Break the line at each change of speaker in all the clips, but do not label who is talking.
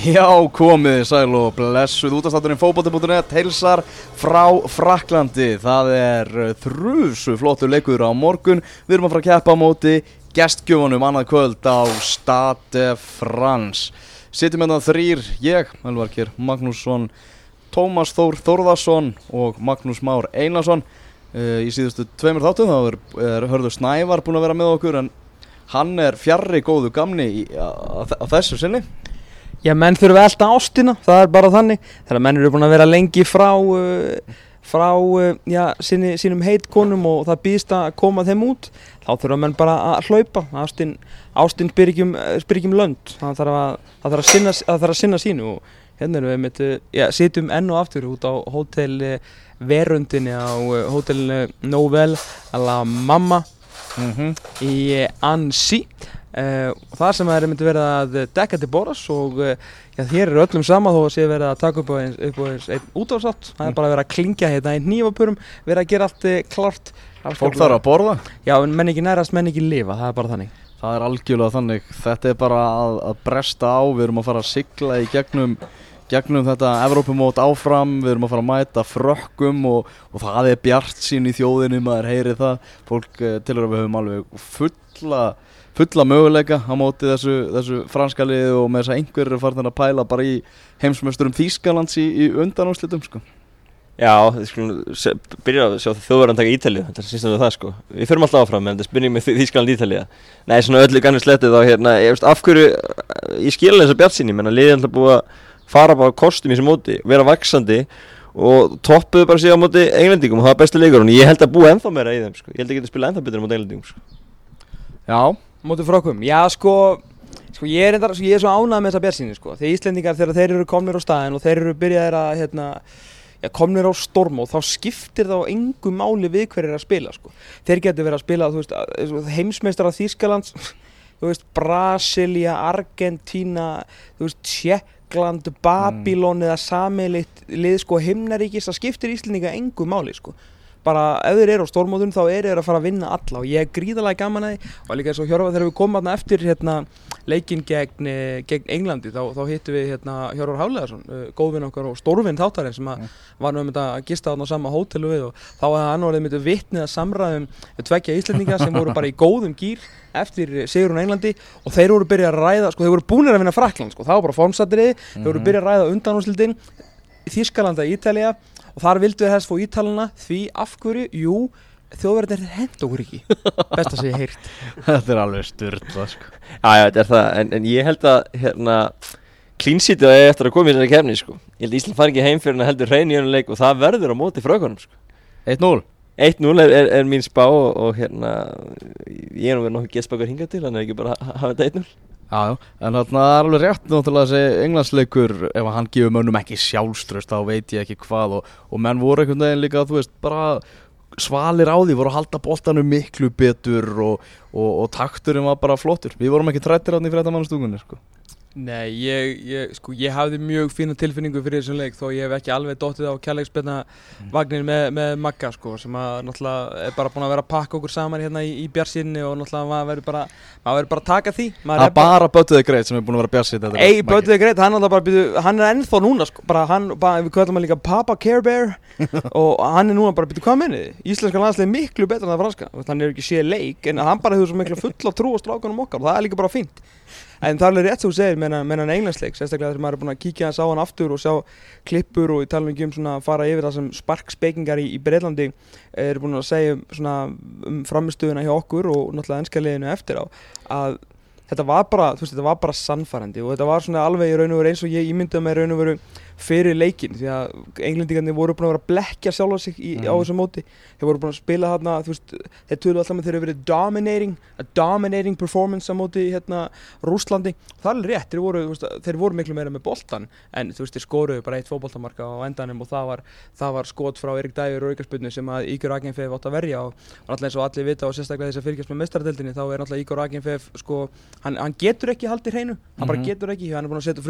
Já, komið sæl og blessuð útastátturinn fókbóti.net heilsar frá Fraklandi. Það er þrjusu flottu leikur á morgun. Við erum að fara að keppa á móti gestgjöfunum annað kvöld á Stade France. Sittum hérna þrýr, ég, Elvarkir Magnússon, Tómas Þór Þórðarsson og Magnús Már Einarsson. Uh, í síðustu tveimur þáttum þá er, er Hörður Snævar búin að vera með okkur en hann er fjarrri góðu gamni á þessu sinni.
Já, menn þurfa elda ástina, það er bara þannig. Þegar menn eru búin að vera lengi frá, uh, frá uh, já, sinni, sínum heitkonum og það býðst að koma þeim út, þá þurfa menn bara að hlaupa. Ástin, ástin spyr ekki um, um lönd, það þarf að, það þarf að, sinna, það þarf að sinna sínu og hérna erum við mitt, já, sitjum enn og aftur út á hótel Verundinni á hótel Novel a la Mamma mm -hmm. í Ansi. Uh, þar sem það er myndið verið að dekka til boras og uh, já, hér eru öllum sama þó að sé verið að taka upp á eins, eins einn útáðsátt það er bara að vera að klingja hérna í nýjapurum verið að gera allt uh, klart
Fólk þarf að borða?
Já, en menn ekki nærast, menn ekki lifa, það er bara þannig.
Það er algjörlega þannig, þetta er bara að, að bresta á, við erum að fara að sigla í gegnum, gegnum þetta Evrópumót áfram, við erum að fara að mæta frökkum og, og það er bjart sín í þjóðinu, maður heyri það. Fólk tilur að við höfum alveg fulla fulla möguleika á móti þessu, þessu franska liði og með þess að einhverjir er farin að pæla bara í heimsmeisturum Þýskalands í, í undanúslitum sko.
Já, við skulum byrja að sjá þjóðverðan taka Ítalið, þetta er sístum við það sko. Við förum alltaf áfram en þetta er spurning með Þýskaland Ítalið. Nei, svona öllu ganni slettið þá hérna, ég veist af hverju, ég skilja þess að bjart sín, ég menna liðið alltaf búið að fara bara kostum í þessu móti, vera vaksandi og toppuðu bara sig á móti englendingum og það er bestu leikur og ég held að búið ennþá meira í þeim sko. Ég held að geta spila ennþá betur á móti englendingum sko.
Já, mótið frökkum, já sko, sko ég er, endar, ég er svo ánægð með þessa björnsýni sko, þegar Íslendingar þegar þeir eru komnir á staðin og þeir eru byrjaðir að hérna, já, komnir á storm og þá skiptir þá engu máli við hverjir að spila sko, þeir getur verið að spila veist, heimsmeistar af Þýskalands, veist, Brasilia, Argentina, Tjekkland, Babylon mm. eða samilitt lið sko himnaríkis, það skiptir Íslendinga engu máli sko bara ef þeir eru á stórmóðun þá eru þeir að fara að vinna alla og ég er gríðalega gaman að því og líka eins og Hjörvar þegar við komum aðna eftir hérna, leikin gegn, eh, gegn Englandi þá, þá hittum við hérna, Hjörvar Hálegarsson uh, góðvinn okkar og stórvinn þáttarinn sem að, var nú um þetta að gista á sama hótelu við og þá hefði hann orðið myndið vittnið að samræðum tveggja íslendinga sem voru bara í góðum gýr eftir Sigurún Englandi og þeir voru byrjað að ræða, sko þeir voru búinir að vinna Frakland sko, var bara formsatriði, mm -hmm. þeir voru mhm. byrjað að ræða undanúsildin Þískalanda, Ítalija og þar vildu við helst fá ítalana því af hverju, jú þjóðverðin er hend okkur ekki best að segja heyrt
Þetta er alveg styrla sko.
Já, já, þetta er það en, en ég held að hérna klínsítið er eftir að koma í þessari kefni sko. ég held að Ísland fari ekki heim fyrir að heldur hrein í önum leik og það verður á móti frökunum sko.
1-0
1-0 er, er, er mín spá og, og hérna ég er nú verið nokkuð gæstbakar hinga til þannig að ekki bara hafa þetta 1-0
Já, en þarna er alveg rétt náttúrulega þessi englandsleikur, ef hann gefur mönnum ekki sjálfströst, þá veit ég ekki hvað og, og menn voru einhvern veginn líka, þú veist, bara svalir á því, voru að halda boltanu miklu betur og, og, og takturinn var bara flottur. Við vorum ekki trættir á því fyrir þetta mannstúkunni, sko.
Nei, ég, ég, sko, ég hafði mjög fína tilfinningu fyrir þessum leik þó ég hef ekki alveg dóttið á kærleikspenna mm. vagnir með, með Magga sko sem að náttúrulega er bara búin að vera að pakka okkur saman hérna í, í björnsinni og náttúrulega maður verður bara, maður verður bara að taka því
Það er bara, Böttuði Greit sem er búin að vera björnsinni
Ei, Böttuði Greit, hann, bara, hann er ennþá núna sko, bara hann, bara, við kallum hann líka Papa Care Bear og hann er núna bara, byrju hvað menni þið? Íslenska landslega er miklu betur en það franska, hann er ekki séð leik en hann bara hefur svo miklu full á trú og strákanum okkar og það er líka bara fínt en það er alveg rétt sem þú segir með hann englandsleik sérstaklega þegar maður er búin að kíkja hans á hann aftur og sjá klippur og ég tala ekki um svona að fara yfir það sem sparkspekingar í, í Breitlandi er búin að segja svona um framistöðuna hjá okkur og náttúrulega ennska liðinu eftir á að þetta var bara, þú veist, þetta var bara sannfærandi og þetta var svona alveg í raun og veru eins og ég ímyndaði með raun og veru fyrir leikin því að englendingarnir voru búin að vera að blekja sjálf á sig í, mm. á þessu móti þeir voru búin að spila þarna veist, þeir tölu alltaf með þeir eru verið dominating a dominating performance á móti hérna Rúslandi það er rétt þeir voru, veist, þeir voru miklu meira með boltan en þú veist þeir skoruðu bara eitt fókboltamarka á endanum og það var, það var skot frá Erik Dægur og Ígarspunni sem að Ígur Agenfeif átt að verja og alltaf eins og allir vita og sérstaklega þess að fyrkjast með mestaradeildinni þá er alltaf Ígur Agenfeif sko, hann, hann getur ekki haldið hreinu hann mm -hmm. bara mhm. getur ekki, hann er búin að setja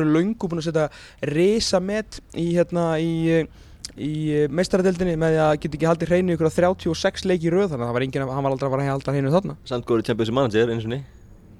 met í hérna í í meistaradeildinni með því að geta ekki haldið hreinu ykkur á 36 leiki rauð þannig að það var hann var aldrei að fara að halda hreinu þarna.
Samt góður Champions Manager eins og
eh,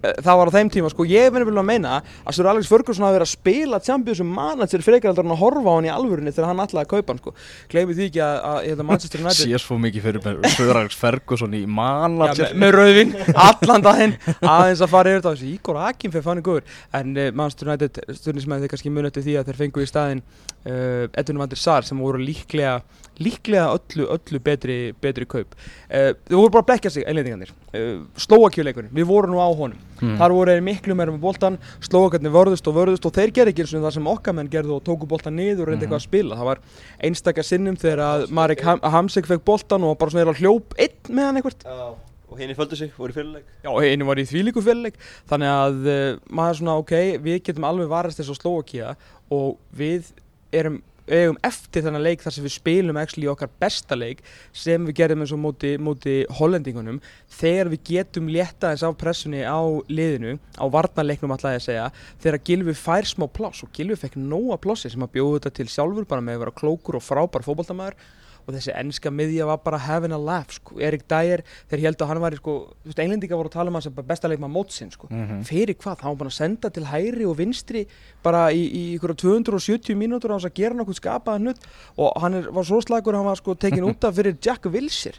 það var á þeim tíma sko, ég verður vel að meina að Sir Alex Ferguson hafi verið að spila Champions sem manager frekar heldur en að horfa á hann í alvörinni þegar hann ætlaði að kaupa hann sko. Gleymi því ekki að, að, að Manchester United
Sér svo mikið fyrir með Söðræks Ferguson í
Já,
manager
með, með rauðvin, allan daginn aðeins að fara yfir þetta. Þessi Ígor Akin fyrir fannig góður. En uh, Manchester United stundismæði þeir kannski muni eftir því að þeir fengu í staðinn uh, Edvin van der Sar sem voru líklega líklega öllu, öllu betri, betri kaup. Uh, þeir voru bara að blekja sig einlendingarnir uh, Slóakjuleikurinn, við vorum nú á honum
Hmm.
þar voru þeir miklu meira með boltan Slóakarnir vörðust og vörðust og þeir gerði ekki eins og það sem okkar menn gerðu og tóku boltan niður og reyndi eitthvað að spila. Það var einstakar sinnum þegar að Marek Ham Hamsik fekk boltan og bara svona er að hljóp einn með hann eitthvað
Og henni földu sig, voru í fyrirleik.
Já, einu var í þvílíku fyrirleik. Þannig að uh, maður svona, ok, við getum alveg varast þess að Slovakia og við erum eigum eftir þennan leik þar sem við spilum actually okkar besta leik sem við gerðum eins og móti, móti hollendingunum. Þegar við getum létta eins af pressunni á liðinu á varnarleiknum alltaf að segja þegar Gilvi fær smá pláss og Gilvi fekk nóga plássi sem að bjóða þetta til sjálfur bara með að vera klókur og frábær fótboltamaður og þessi ennska miðja var bara having a laugh sko. Erik Dyer, þeir held að hann var sko, englendinga voru að tala um sem bara besta leikma mótsinn sko.
Mhm.
fyrir hvað, hann var bara að senda til hægri og vinstri bara í, í ykkur 270 mínútur á þess að gera nokkuð skapaða hnutt og hann er, var svo slagur að hann var sko tekin út af fyrir Jack Wilshere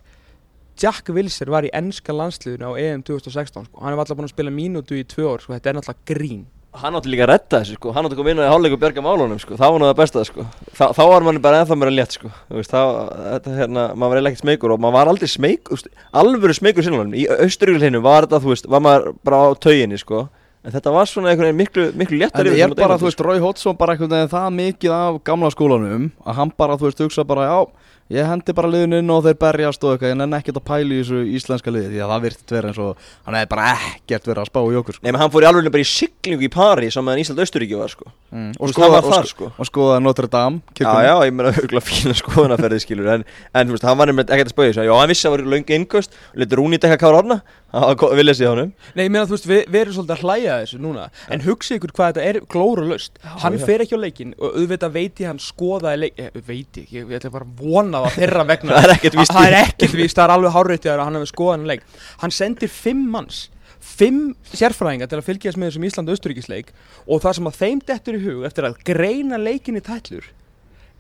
Jack Wilshere var í ennska landsliðinu á EM 2016 sko. hann er alltaf búin að spila mínútu í tvö ár sko. þetta er náttúrulega grín
Hann átti líka að redda þessu sko, hann átti að koma inn á í hálfleik og bjarga málunum sko, það var nú það besta sko. Þa, Þá var manni bara ennþá meira létt sko, þú veist, þá, þetta hérna, maður var eiginlega ekkert smeykur og maður var aldrei smeyk, þú veist, alvöru smeykur sinnulegum Í austuríkulhinu var þetta, þú veist, var maður bara á tauginni sko. En þetta var svona einhvern veginn miklu, miklu
En
léttar
það er bara, þú veist, Rói Hotsson bara einhvern veginn það mikið af gamla skólanum að hann bara, þú veist, hugsa bara, já, ég hendi bara liðinu inn og þeir berjast og eitthvað, ég nenni ekkert að pæla í þessu íslenska liði því að það virti verið eins og hann hefði bara ekkert verið að spá í okkur, sko.
Nei, menn hann fór í alveg bara í siglingu í pari saman meðan Ísland-Austuríki var sko
Mm. Og
hann var
skoða,
þar
og,
sko
og skoða Notre Dame,
Já,
kirkjunni.
já, ég meina auðvitað fína skoðunarferði skilur en, en þú veist, hann var nefnilegt ekkert að spauði þessu Já, hann vissi að það var löng innköst og letur Rúni dekka kára orna Var ko- viljað séð honum.
Nei, ég meina þú veist, við, við erum svolítið að hlæja að þessu núna. En hugsa ykkur hvað þetta er glóru löst Hann
já.
fer ekki á leikinn og auðvitað veit ég hann skoðaði leik eh, Veit ég, ég, ætla bara að vona það þeirra vegna.
Það er ekkert víst
Það er ekkert víst, það er alveg hárreitið að hann hefur skoðað hann leik. Hann sendir fimm manns Fimm sérfræðinga til að fylgjast með þessum Ísland-Austuríkisleik Og það sem að þeim dettur í hug eftir að greina leikin í tætlur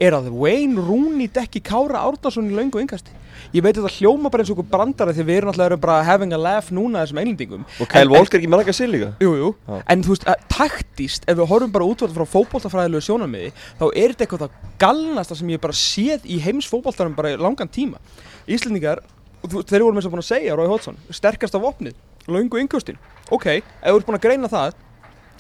er að Wayne Rooney dekki Kára Árnason í löngu yngasti Ég veit að það hljóma bara eins og okkur brandara því við erum alltaf bara having a laugh núna þessum englendingum
Og Kyle Walker ekki með rækka sér líka
Jú, jú,
Já.
en þú veist, að, taktíst, ef við horfum bara útvölda frá fótboltafræðilegu sjónamiði, þá er þetta eitthvað það galnasta sem ég bara séð í heims fótboltarum bara í langan tíma. Íslendingar, þeir voru með að búin að segja, Rói Hótsson, sterkasta vopnið, löngu yngustin. Ok, ef þú ert búin að greina það,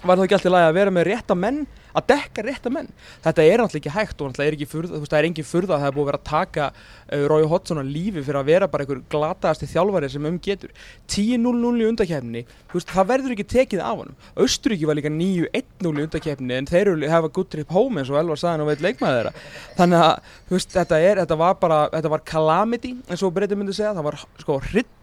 var það ekki alltaf lagi að vera með rétta menn, að dekka rétta menn. Þetta er náttúrulega ekki hægt og náttúrulega er ekki þú veist, það er engin furða að það er búið að vera að taka uh, Rói Hótsson á lífi fyrir að vera bara einhver glataðasti þjálfari sem um getur. 10-0-0 í undakefni veist, það verður ekki tekið af honum Austuríki var líka 9-1-0 í undakefni en þeir hafa good trip home eins og Elvar sagði nú veit leikmaður þeirra þannig að veist, þetta, er, þetta var bara þetta var calamity eins og breytið myndi segja það var sko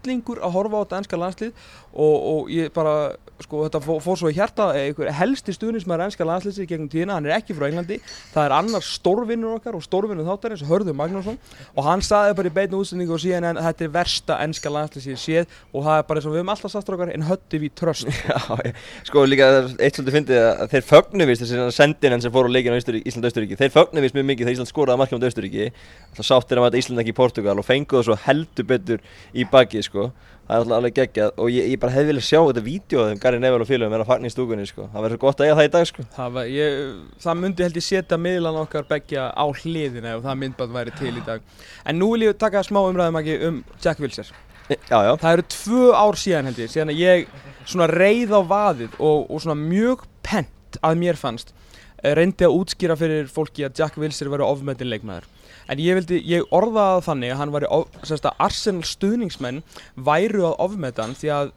hryllingur að horfa á þetta ennska landslið og, og ég bara sko þetta fór, fór svo í hjarta einhver helsti stuðnismæður ennska landsliðsins í gegnum tíðina, hann er ekki frá Englandi það er annar stórvinnur okkar og stórvinnur þáttarins Hörður Magnússon og hann saði bara í beinu útsendingu og síðan en þetta er versta ennska landslið sem ég séð og það er bara eins og við höfum alltaf sagt okkar en hötti við tröst
Já, sko líka það eitt svolítið fyndið að þeir fögnu vist þessi sendinenn sem fór á leikinu Ísland-Austuríki Þeir fögnu vist mjög mikið þegar Ísland skoraði markið á Austuríki Það sáttir að mæta Ísland ekki í Portugal og fengu það svo heldur betur í bakið sko Það er alltaf alveg geggjað og ég, ég bara hefði viljað sjá þetta þeim Gary Neville og félagum er að fagna í stúkunni sko. Það verður gott að eiga það í dag sko.
Það, var, ég, það myndi held ég setja miðlan okkar begja á hliðina ef það myndband væri til í dag. En nú vil ég taka smá umræðum ekki um Jack Wilshere.
Já, já.
Það eru tvö ár síðan held ég síðan að ég svona reið á vaðið og, og svona mjög pent að mér fannst eh, reyndi að útskýra fyrir fólki að Jack Wilshere væri ofmetin leikmaður en ég vildi, ég orðaði þannig að hann að Arsenal stuðningsmenn væru að ofmeta hann því að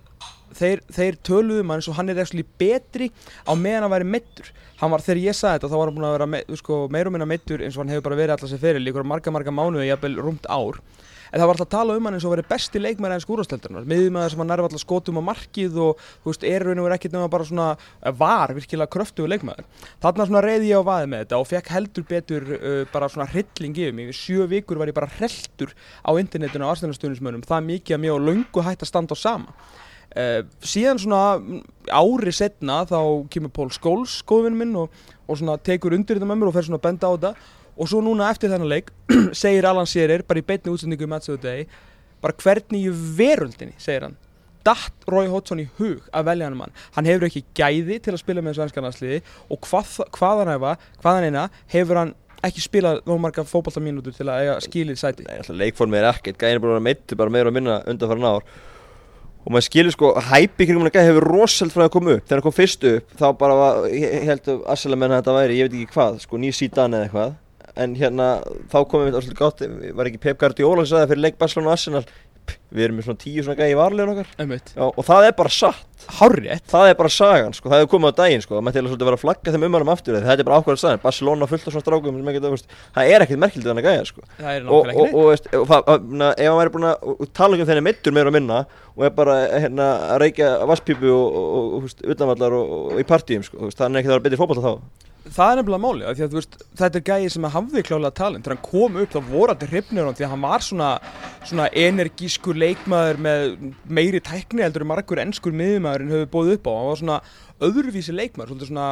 þeir, þeir töluðu mann eins og hann er actually betri á meðan hann væri meittur hann var, þegar ég sagði þetta þá var hann búin að vera me, sko, meir og minna meittur eins og hann hefur bara verið alltaf sér fyrir líkur marga marga mánuði, jafnvel rúmt ár en það var alltaf að tala um hann eins og verið besti leikmæri en skúrasteldunar, miðjumæður sem hann nærfa alltaf skotum á markið og veist, er raun og verið ekkert nema bara svona eh, var virkilega kröftugu leikmæður þarna svona reyði ég á vaði með þetta og fekk heldur betur uh, bara svona hrylling yfir mig, sjö vikur var ég bara hreltur á internetinu á Arsenal-stuðnismönnum, það mikið að mér og löngu hægt að standa á sama. Uh, síðan svona ári setna þá kemur Pól Skóls góðvinn minn og, og svona tekur undir þetta með mér og fer svona að benda á þetta og svo núna eftir þennan leik segir Alan Shearer bara í beinni útsendingu í Match of the Day bara hvernig í veröldinni segir hann datt Roy Hodgson í hug að velja hann mann? Hann hefur ekki gæði til að spila með svenska landsliði og hvað, hvað hann hefa hvað hann eina hefur hann ekki spilað nóg marga fótballtamínútur til að eiga skilið sæti?
Nei, alltaf leikformið er ekkert, gæðin er að vera meittu bara meira og minna undanfæran ár. Og maður skilur sko, hæpi kringum hann gæði hefur rosald frá að koma upp, þegar hann kom fyrst upp þá bara var, ég held að Assalamenn að þetta væri, ég veit ekki hvað, sko ný sítan eða eitthvað en hérna, þá komum við alltaf gott, var ekki Pep Guardiola sem sagði það fyrir leik Barcelona og Arsenal við erum með svona tíu svona gæði í varlegin okkar. Já, og það er bara satt.
Hárrétt.
Það er bara sagan, sko, það hefur komið á daginn sko, maður til að svolítið vera að flagga þeim umhverfum aftur þetta er bara ákvæmlega sagan, Barcelona fullt af svona strákum það er ekkert merkildið hann að gæja sko.
Það er
og, og, og, veist, það, að- ef hann væri búin að tala um þenni mittur meira og minna og er bara hérna, að reykja vasspípu og, og, utanvallar og, í partíum sko, veist, það er það að betri fótbolta þá
Það er nefnilega máli, að þú veist, þetta er gæði sem hafði klálega talent. Þegar hann kom upp þá voru allir hrifnir hann því að hann var svona, svona energiskur leikmaður með meiri tækni heldur en margur ennskur miðjumæður en hefur bóðið upp á. Hann var svona öðruvísi leikmaður, svona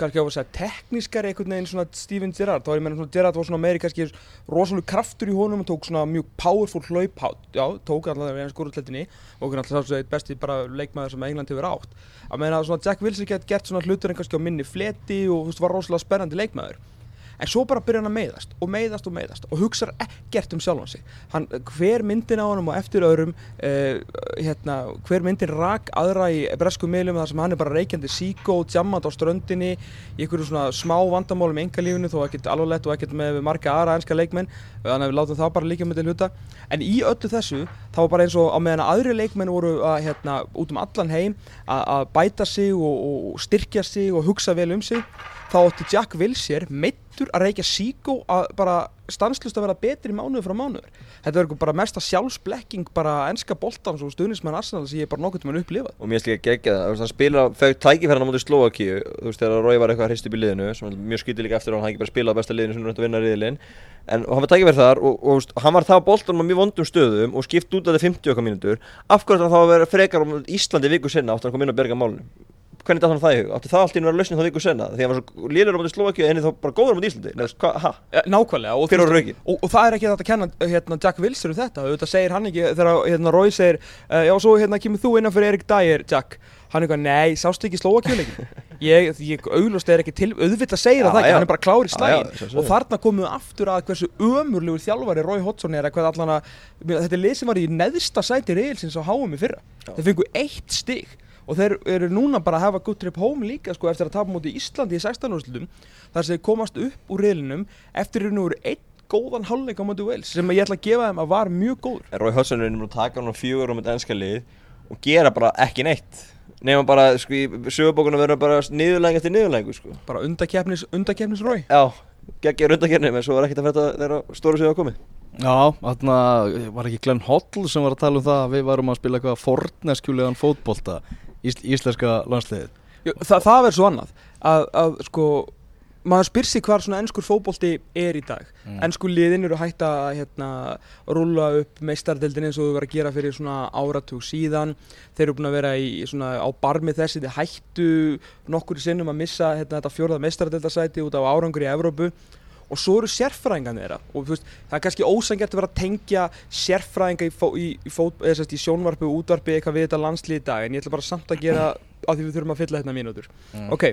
kannski á að segja teknískari einhvern veginn svona Steven Gerrard, þá er ég meina svona Gerrard var svona meiri kannski rosalega kraftur í honum og tók svona mjög powerful hlauphátt, já, tók allavega við hans skóruðtlettinni og okkur alltaf sá svo eitt besti bara leikmaður sem England hefur átt. Að meina svona Jack Wilson gett gert svona hlutur en kannski á minni fleti og þú veist var rosalega spennandi leikmaður en svo bara byrja hann að meiðast og meiðast og meiðast og hugsar ekkert um sjálfan sig. Hann, hver myndin á hann og eftir öðrum uh, hérna, hver myndin rak aðra í bresku miðlum þar sem hann er bara reykjandi síkó og jammand á ströndinni í einhverju svona smá vandamálum í engalífinu þó ekkert alvarlegt og ekkert með marga aðra enska leikmenn þannig að við látum það bara líka með til hluta. En í öllu þessu þá var bara eins og á meðan að aðri leikmenn voru að, hérna, út um allan heim að bæta sig og, og styrkja sig og hugsa vel um sig þá átti Jack Wilshere meittur að reykja síkó að bara stanslust að vera betri mánuður frá mánuður. Þetta verður bara mesta sjálfsblekking bara enska boltans og stuðnismenn Arsenal sem ég bara nokkuð til að upplifa.
Og mér finnst líka gegja það, hann spila fegð tækifærna mútið Slovakíu, þú veist, þegar Rói var eitthvað að hristu upp í liðinu, sem mjög skýtið líka eftir og hann ekki bara spilað á besta liðinu sem er að vinna riðilinn. En hann var tækifær þar og, og, og hann var það á boltanum á mjög vondum stöðum og skipt út af þetta 50 okkar mínútur. Af ætti hann þá að vera frekar um Íslandi viku sinna hann að koma inn og berga málunum hvernig datt hann það í hug? Átti það allt í einu að lausnin þá viku senna? Því hann var svo lélur á móti Slovakíu en þá bara góður á móti Íslandi? Nei,
ja, nákvæmlega og,
rökin?
og, og það er ekki þetta að kenna hérna, Jack Wilshere um þetta auðvitað segir hann ekki þegar hérna, Roy segir uh, já svo hérna kemur þú innan fyrir Erik Dyer Jack hann er eitthvað nei sástu ekki Slovakíuleikin ég, ég auglust er ekki til auðvitað segir það ekki hann er bara klár í slægin og þarna komum við aftur að hversu ömurlegur þjálfari Roy Hodgson er að hvað allan að þetta er lið sem var í neðsta sæti reilsins á HM í fyrra
Já.
þeir fengu eitt stig og þeir eru núna bara að hafa good trip home líka sko eftir að tapa mútið Íslandi í 16 úrslutum þar sem þeir komast upp úr reilinum eftir að nú eru einn góðan hálfleik á mútið Wales sem ég ætla að gefa þeim að var mjög góður.
En Rói Hodgson er nefnilega að taka hann á fjögur um þetta ennska lið og gera bara ekki neitt. Nema bara, sko, í sögubókunum verður bara niðurlæng eftir niðurlængu, sko.
Bara undakeppnis, undakeppnis Roy.
Já, geggjur undakerni en svo var ekkert að fætta þegar stóru sig að komið.
Já, þarna var ekki Glenn Hoddle sem var að tala um það að við varum að spila eitthvað forneskjulegan fótbolta íslenska landsliðið?
Þa, það verður svo annað að, að sko maður spyr sig hvar svona ennskur fótbolti er í dag.
Mm.
ennsku liðin eru hægt að hérna, rúla upp meistardeldin eins og þau verður að gera fyrir svona áratug síðan. Þeir eru búin að vera í svona á barmi þessi þeir hættu nokkur sinnum að missa hérna, þetta fjórða meistardeldasæti út af árangur í Evrópu og svo eru sérfræðingan þeirra. Og veist, það er kannski ósangjart að vera að tengja sérfræðinga í, í, í, í sjónvarpi og útvarpi eitthvað við þetta landslið í dag en ég ætla bara samt að gera á því við þurfum að fylla hérna mínútur.
Mm.
ok.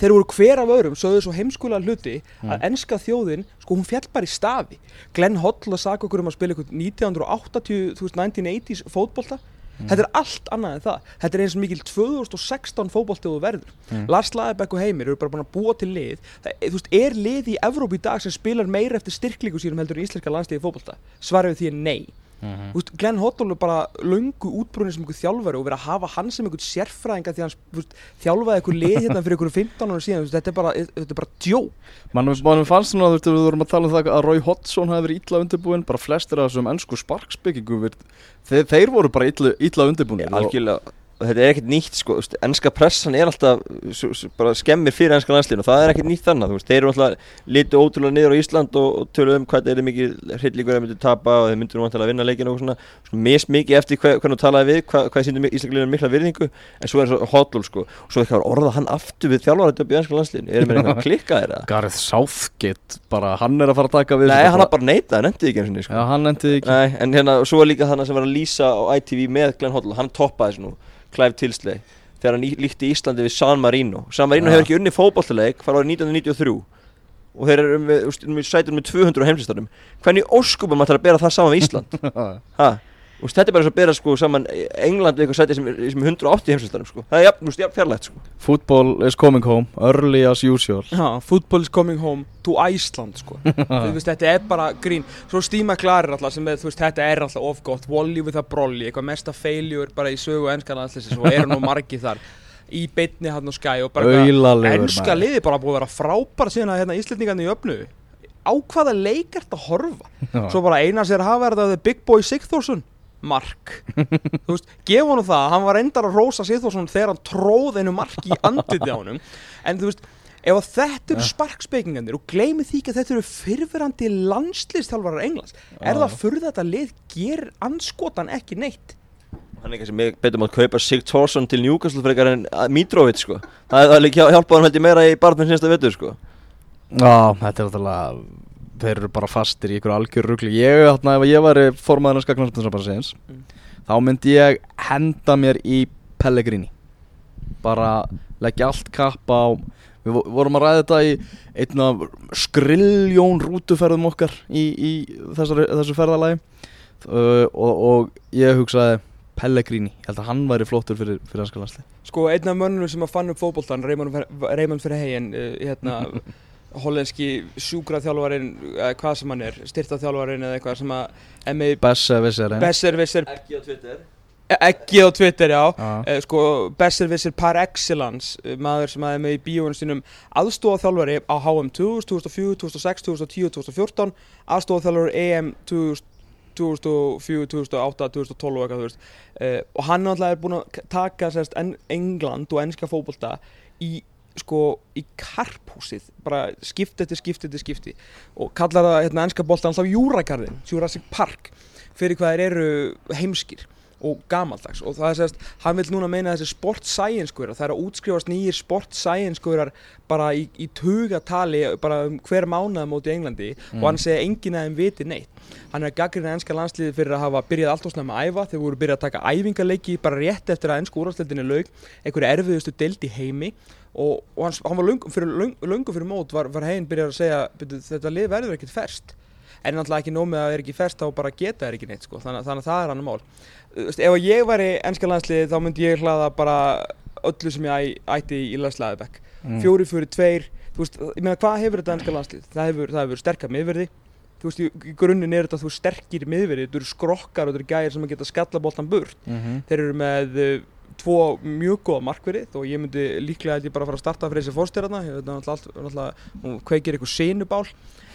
Þeir voru hver af öðrum sögðu svo heimskulega hluti að
Mm.
enska þjóðin sko hún fjall bara í stafi. Glenn Hoddle að saka okkur um að spila eitthvað 1980, þú veist 1980s fótbolta þetta er allt annað en það. Þetta er eins og mikil 2016 fótbolti og þú verður.
Mm.
Lars Lagerbæk og Heimir eru bara búin að búa til lið. Það, þú veist, er lið í Evróp í dag sem spilar meira eftir styrklingu sínum heldur en íslenska landsliði fótbolta? Svarið við því er nei
Mhm.
Þú veist, Glenn Hoddle er bara löngu útbrunni sem einhver þjálfari og verið að hafa hann sem einhvern sérfræðinga því hann þú veist, þjálfaði einhver lið hérna fyrir einhverju 15 ára síðan veist, þetta er bara, þetta er bara djó
Mannum, mannum fannst svona, þú veist, við vorum að tala um það að Rói Hodgson hafi verið illa undirbúinn bara flestir af þessum ennsku sparksbyggingum þeir, þeir voru bara illa, illa undirbúinir og-
Algjörlega og þetta er ekkert nýtt sko, veist, ennska pressan er alltaf bara skemmir fyrir ennska landslíðin og það er ekkert nýtt þannig, þú veist, þeir eru alltaf litu ótrúlega niður á Ísland og, og töluðu um hvað þeir eru mikið hryllingur að myndu tapa og þeir myndu nú vantilega að vinna leikinu og svona, svona mist mikið eftir hver, hvernig þú talaði við, hvað, hvað síndu Íslandliðinu mikla virðingu, en svo er svo hotlul sko, og svo er eitthvað að orða hann aftur við þjálfaratöp í ennska landslíðinu, erum við eitthvað klikkaðir eða?
Gareth Southgate, bara hann er að fara að taka við
Nei, hann har bara neitað, hann endið ekki eins og sko.
Já, hann endið ekki
Nei, en hérna, svo er líka þannig sem var að lýsa á ITV með Glenn Hoddle, hann toppaði þessu nú, Clive Tilsley, þegar hann líkti Íslandi við San Marino. San Marino
Ja.
hefur ekki unni fótballleik, fara árið 1993 og þeir eru með, með sætur með 200 heimslistarum. Hvernig óskupum ætlar að bera það saman við Ísland? Úst, þetta er bara og að bera sko saman England við eitthvað sæti sem, er- sem er 180 heimslistarum sko. Það er jafn, jafn fjarlægt sko.
Football is coming home, early as usual
Já, football is coming home to Iceland sko. þú veist, þetta er bara grín svo Steve McLaren alltaf sem þú veist, þetta er alltaf of gott, Wally with a brolly eitthvað mesta failure bara í sögu ennska landslisins og eru nú margir þar í beinni hann og skæ og bara ennska liði bara búið að vera frábæra síðan að hérna, Íslandingarnir í öfnu á hvaða leik ert að horfa
Já.
svo bara eina sér hafa er þetta The Big Boy Sigþórsson mark. Þú veist, gefa hann það, hann var endar að rósa Sigþórsson þegar hann tróð einu marki í andliti á honum. En þú veist, ef að þetta eru sparkspekingandir og gleymi því ekki að þetta eru fyrfirandi landslistjálfarar Englands er það fyrir þetta lið gerir anskotan ekki neitt?
Hann er ekki sem betur maður að kaupa Sig Thorsson til Newcastle frekar en uh, Mitrovic sko. Það er líka hjálpað hann held ég meira í barnum sinsta vettur sko.
Já, þetta er alltaf Þeir eru bara fastir í ykkur algjör rugli. Ég, þarna, ef ég væri formaður ennska knarspinnsarbansins
Mm.
Þá myndi ég henda mér í Pellegrini. Bara leggja allt kapp á Við vo- vorum að ræða þetta í einna skriljón rútuferðum okkar í, í þessari, þessu ferðalagi. Uh, og, og ég hugsaði Pellegrini, ég held að hann væri flottur fyrir, fyrir ennska landsli
Sko, einn af mönnum sem að fann upp fótboltan, Raymond Ver- Raymond Verheyen, uh, hérna, hollenski sjúkraþjálfarinn, eða hvað sem hann er, styrtaþjálfarinn eða eitthvað sem að er
Besservisser
besservisser,
Ekki á Twitter.
Ekki á Twitter, já, uh, sko, besservisser par excellence, uh, maður sem að er með í bíóinu sínum aðstofaþjálfari á HM 2000, 2004, 2006, 2010, 2014, aðstofaþjálfari EM 2000, 2004, 2008, 2012 og eitthvað, þú veist, uh, og hann náttúrulega er búinn að taka sérst en England og ennska fótbolta í sko í karphúsið bara skipti eftir skipti eftir skipti. Og kallar það hérna ennska boltan alltaf Júragarðin, Jurassic Park fyrir hvað þeir eru heimskir og gamaldags. Og það er sérst hann vil núna meina þessi sport science guðar það er að útskrifast nýjir sport science guðar bara í, í tugatali bara um hver mánuða móti í Englandi og hann segi enginn að þeim viti neitt. Hann er gaggrinn að ennska landsliði fyrir að hafa byrjað allt og snemma að æfa þeir voru byrjað að taka æfingarleiki bara rétt eftir að ennsku úrvarsleitinni laug einhverju erfiðustu deild í heimi. Og, og hann, hann var löngu fyrir, löngu fyrir mót var, var heginn byrjað að segja "Bíddu, þetta lið verður ekkert ferst en náttúrulega ekki nóg með að það er ekki ferst þá bara geta þeir ekki neitt sko. þannig, þannig að það er hann mál Þú veist, ef ég væri ennska landsliði þá myndi ég hlaða bara öllu sem ég ætti í Laslaðabekk
Mm.
fjóri fyrir tveir þú veist, ég meina hvað hefur þetta ennska landslið það hefur, það hefur sterkar miðverði þú veist, í, grunninn er þetta þú veist, sterkir miðverði þetta eru skrokkar og þetta eru gæðir sem að geta skalla boltan burt
Mhm.
þeir eru með uh, tvo mjög góða markverið og ég myndi líklega held ég bara að fara að starta fyrir þessi fórstyrarna ég veit náttúrulega hún kveikir eitthvað sinubál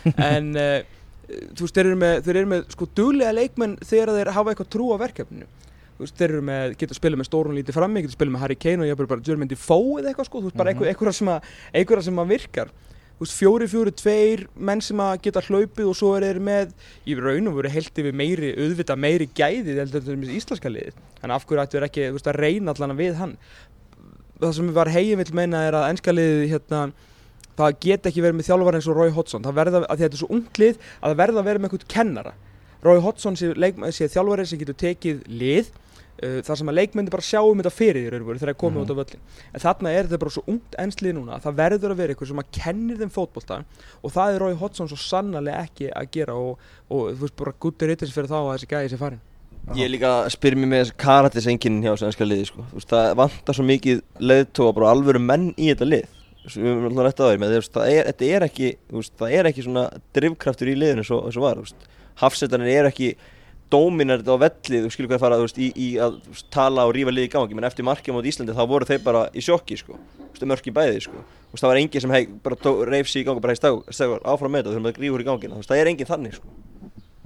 en uh, þú veist, þeir eru með, þeir eru með sko duglega leikmenn þegar þeir hafa eitthvað trú á verkefninu. Þú veist, þeir eru með, geta að spila með stórun lítið frammi, geta að spila með Harry Kane og ég bara Jermaine Defoe eða eitthvað sko, þú veist, bara
Mhm.
eitthvað, eitthvað sem að, eitthvað sem að virkar. Þú veist, fjóri, fjóri, tveir menn sem að geta hlaupið og svo er þeir með í raun og veru held yfir meiri auðvitað meiri gæði heldur en þessi íslenska liðið. Þannig af hverju ættu þeir ekki þú veist, að reyna allan við hann? Það sem var hegin vill meina er að ennska liðið hérna, það get ekki verið með þjálfar eins og Roy Hodgson. Það verða, að því að þetta er svo ungt lið að það verða að vera með einhvern kennara. Roy Hodgson sé, sé þjálfari sem getur tekið lið uh, þar sem að leikmyndi bara sjá um þetta fyrir veru þegar það er komið
Mhm.
út á völlin en þarna er þetta bara svo ungt enslið núna það verður að vera eitthvað sem að kennir þeim fótbolta og það er Roy Hodgson svo sannarlega ekki að gera og, og þú veist bara guttir rittis fyrir þá að þessi gæði sé farin
Ég er líka að spyrja mig með þessi karatisenginin hjá þessu ennska liði sko. Veist, það vantar svo mikið leiðtóa bara alvöru menn í þetta lið Við erum alltaf rétt að það er, það er, þetta er ekki, það er ekki svona drivkraftur í liðinu svo, svo var Hafsetarnir er ekki dóminarið á vellið, þú skilur hvað að fara þú veist, í, í að þú veist, tala og rífa lið í gangi menn eftir markið mot Íslandi þá voru þeir bara í sjokki sko. Mörki bæði sko. Þú veist, það var engin sem hei, bara tó, reif sig í gangi bara hei stag, stag, áfram með þetta, þurfum að grífur í gangina það er engin þannig sko.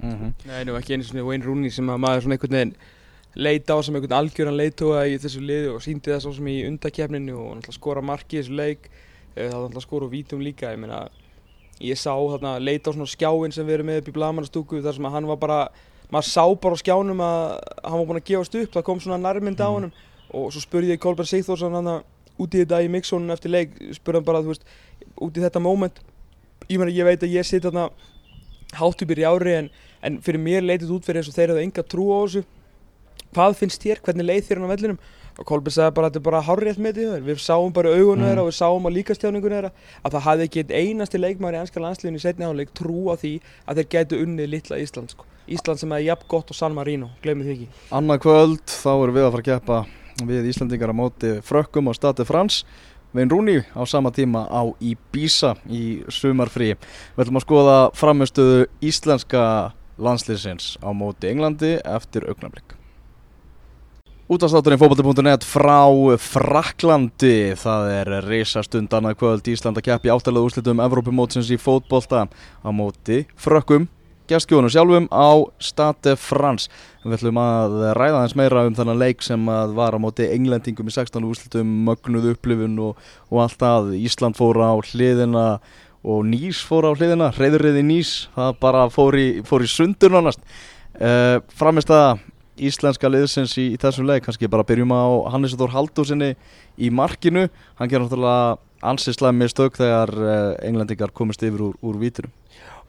Mhm.
Nei, nú ekki einu svona Wayne Rooney sem að maður svona einhvern veginn leita á sem einhvern algjöran leitóa í þessu liði og síndi það svo sem í undakefninu og skora marki í þessu leik Eh, það var náttúrulega skora og vítum líka ég meina, ég sá þarna leita á svona skjáin sem við erum með upp í blagamannastúku þar sem að hann var bara, maður sá bara á skjánum að hann var búinn að gefast upp það kom svona nærmynd á
Mhm.
honum. Og svo spurði ég Kolbjörn Sigþórsson hann út í þetta í mixónun eftir leik spurði hann bara, þú veist, út í þetta moment ég meina, ég veit að ég sitt þarna hátt upp í rjári en, en fyrir mér leitið út fyrir eins og þeir hefðu enga trú á þessu. Hvað finnst þér, hvernig leið þér hann á vellinum og Kolbjörn sagði bara að þetta er bara hárrétt með því við sáum bara augunum
Mm.
þeirra og við sáum á líkastjáningunum þeirra. Að það hafði ekki einn einasti leikmaður í ennska landsliðinu í setni áleik trú á því að þeir gætu unnið litla Ísland sko. Ísland sem er jafn gott og San Marino, glemir því ekki.
Annað kvöld, þá erum við að fara að keppa við Íslandingar á móti frökkum á Stati Frans Vein Rúni á sama tíma á Ibiza í sumarfrí. Við ætlum að skoða framistöðu íslenska landsliðsins á móti Englandi eftir augnablik Útastátturinn fótbolti.net frá Fraklandi Það er reysastund annað kvöld. Ísland að keppi áttalega úrslitum Evrópumótsins í fótbolta. Á móti frökkum gestgjóðunum sjálfum á Stade France. Við ætlum að ræða hans meira um þannig leik sem að var á móti englendingum í 16 úrslitum, mögnuð upplifun og, og allt það. Ísland fór á hliðina og Nýs fór á hliðina, reyðurriði Nýs, það bara fór í, fór í sundur nánast. Uh, Framist að íslenska liðsins í, í þessum leik, kannski bara byrjum á Hannes Þór Haldúsinni í markinu. Hann gerði náttúrulega ansið slæmi stök þegar uh, englendingar komist yfir úr, úr vítunum.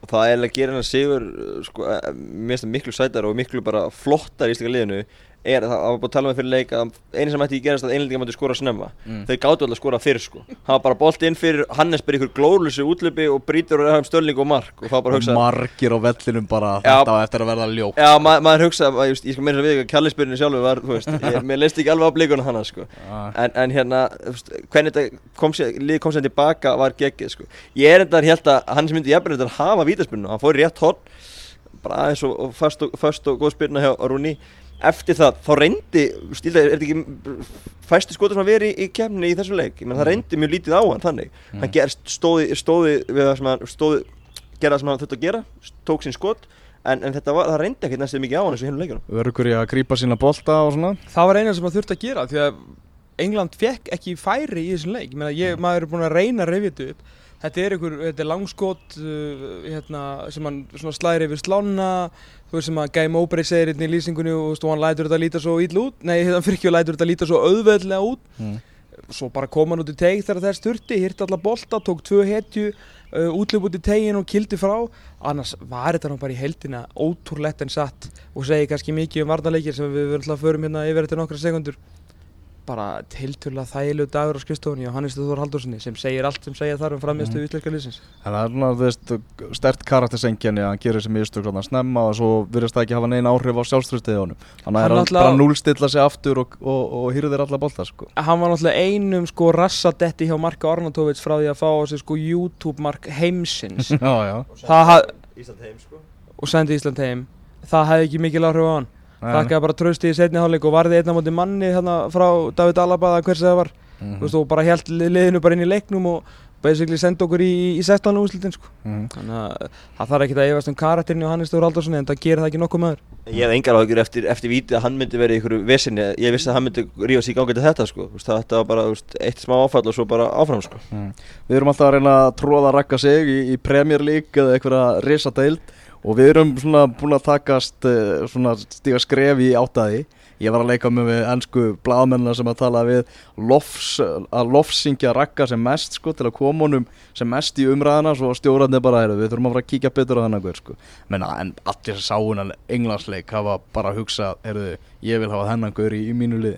og það er að gera hennar sigur uh, sko, eh, miklu sætar og miklu bara flottar í íslika liðinu er að það var búin að tala með fyrir leik að eini sem ætti ekki gerast að einlendingar mætti skora snemma
Mm.
þau gáttu alltaf að skora fyrr sko hann var bara bolt inn fyrir Hannes bara ykkur glóðlösu útlöpi og brýtur og reyðum stölling og mark og það bara
Og
hugsa
margir á vellinum bara
Já.
þetta á eftir að verða ljótt.
Já, ma maður hugsa, ma ég, ég skal meira að við að kjallisbyrjunni sjálfur var, þú veist, ég, mér leist ekki alveg á blíkuna hana, sko en, en hérna, veist, hvernig þetta kom sér, liðið kom sér tilbaka var geggið, sko Ég er enda held að hann sem myndi þetta hafa vítaspyrnu, hann fór í rétt horn bara aðeins og, föst og, föst og góð spyrna hjá Rúni Eftir það, þá reyndi, stíla, er þetta ekki fæstu skotur sem að vera í, kemni í þessu leik, ég menn það reyndi mjög lítið á hann þannig,
Mm.
hann gerst, stóði, stóði við það sem hann stóði, gera það sem hann þurfti að gera, tók sín skot en, en þetta var, það reyndi ekkert næstu mikið á hann eins og hinn leikunum
ykkur í að grípa sína bolta og svona?
Það var eina sem maður þurfti að gera því að England fekk ekki færi í þessum leik. Ég meina, ég, maður er búin að reyna að reyfja þetta upp Þetta er einhver, þetta er langskot uh, hérna, sem hann slæðir yfir slána þú veist sem að Guy Mowbray segir hérna í lýsingunni og, og hann lætur þetta líta svo ítl út. Nei, hann fyrir ekki að lætur þetta líta svo auðveðlega út.
Mm.
svo bara kom hann út í teig þegar þess þurfti, hirti alla bolta, tók tvö hetju uh, útlöp út í tegin og kildi frá. Annars var þetta nú bara í heldina ótrúlegt en satt og segi kannski mikið um varnarleikir sem við verðum alltaf að förum hérna yfir eftir nokkra sekundur bara tilturlega þægilegu dagur á skrifstofunni og Hannes Þór Haldurssoni sem segir allt sem segja þarf um frammeðstu mm. íslenska liðsins.
En það er svona, þú veist, stert karaktersengjarni að hann gerir þessi mistök svona snemma og svo virðist það ekki hafa neina áhrif á sjálfströstið honum Þannig að
Hann
er bara núlstilla sig aftur og, og, og hýrðir alla bolta sko.
Hann var náttúrulega einum sko rassadetti hjá Marka Ornatovits frá því að fá á sig sko YouTube mark heimsins.
Já, já.
Það haf-
Ísland heim sko.
Og sendi Ísland heim. Það þakkaði bara trösti í setni hálfleik og varði einna móti manni hérna frá David Alaba eða hvers það var þú veist, og bara held liðinu bara inn í leiknum og basically sendi okkur í, í 16. úrslitin sko.
mhm.
þannig að það þarf ekki að efast um karakterinu og Hannes Þór Aldurssoni en það gerir það ekki nokkuð maður
Ég hef engar áhyggjur eftir, eftir vítið að hann myndi verið í ykkur vesinni Ég vissi að hann myndi rífa sig í gangi til þetta sko Þú veist, það Þetta var bara eitt smá áfall og svo bara áfram sko
Mhm. Við erum alltaf að reyna að tróða að rakka sig í, í Premier League eða einhverja risadeild og við erum svona búin að takast eh, svona stíga skref í áttaði Ég var að leika með ennsku blaðmennina sem að tala við lofs, að lofsingja rakka sem mest sko til að koma honum sem mest í umræðina svo stjórnarnir bara heyrðu, við þurfum að fara að kíkja betur á þennan guður sko. Menna, en allir sem sá hennan englansleik hafa bara hugsað, heyrðu, ég vil hafa þennan guður í, í mínu liði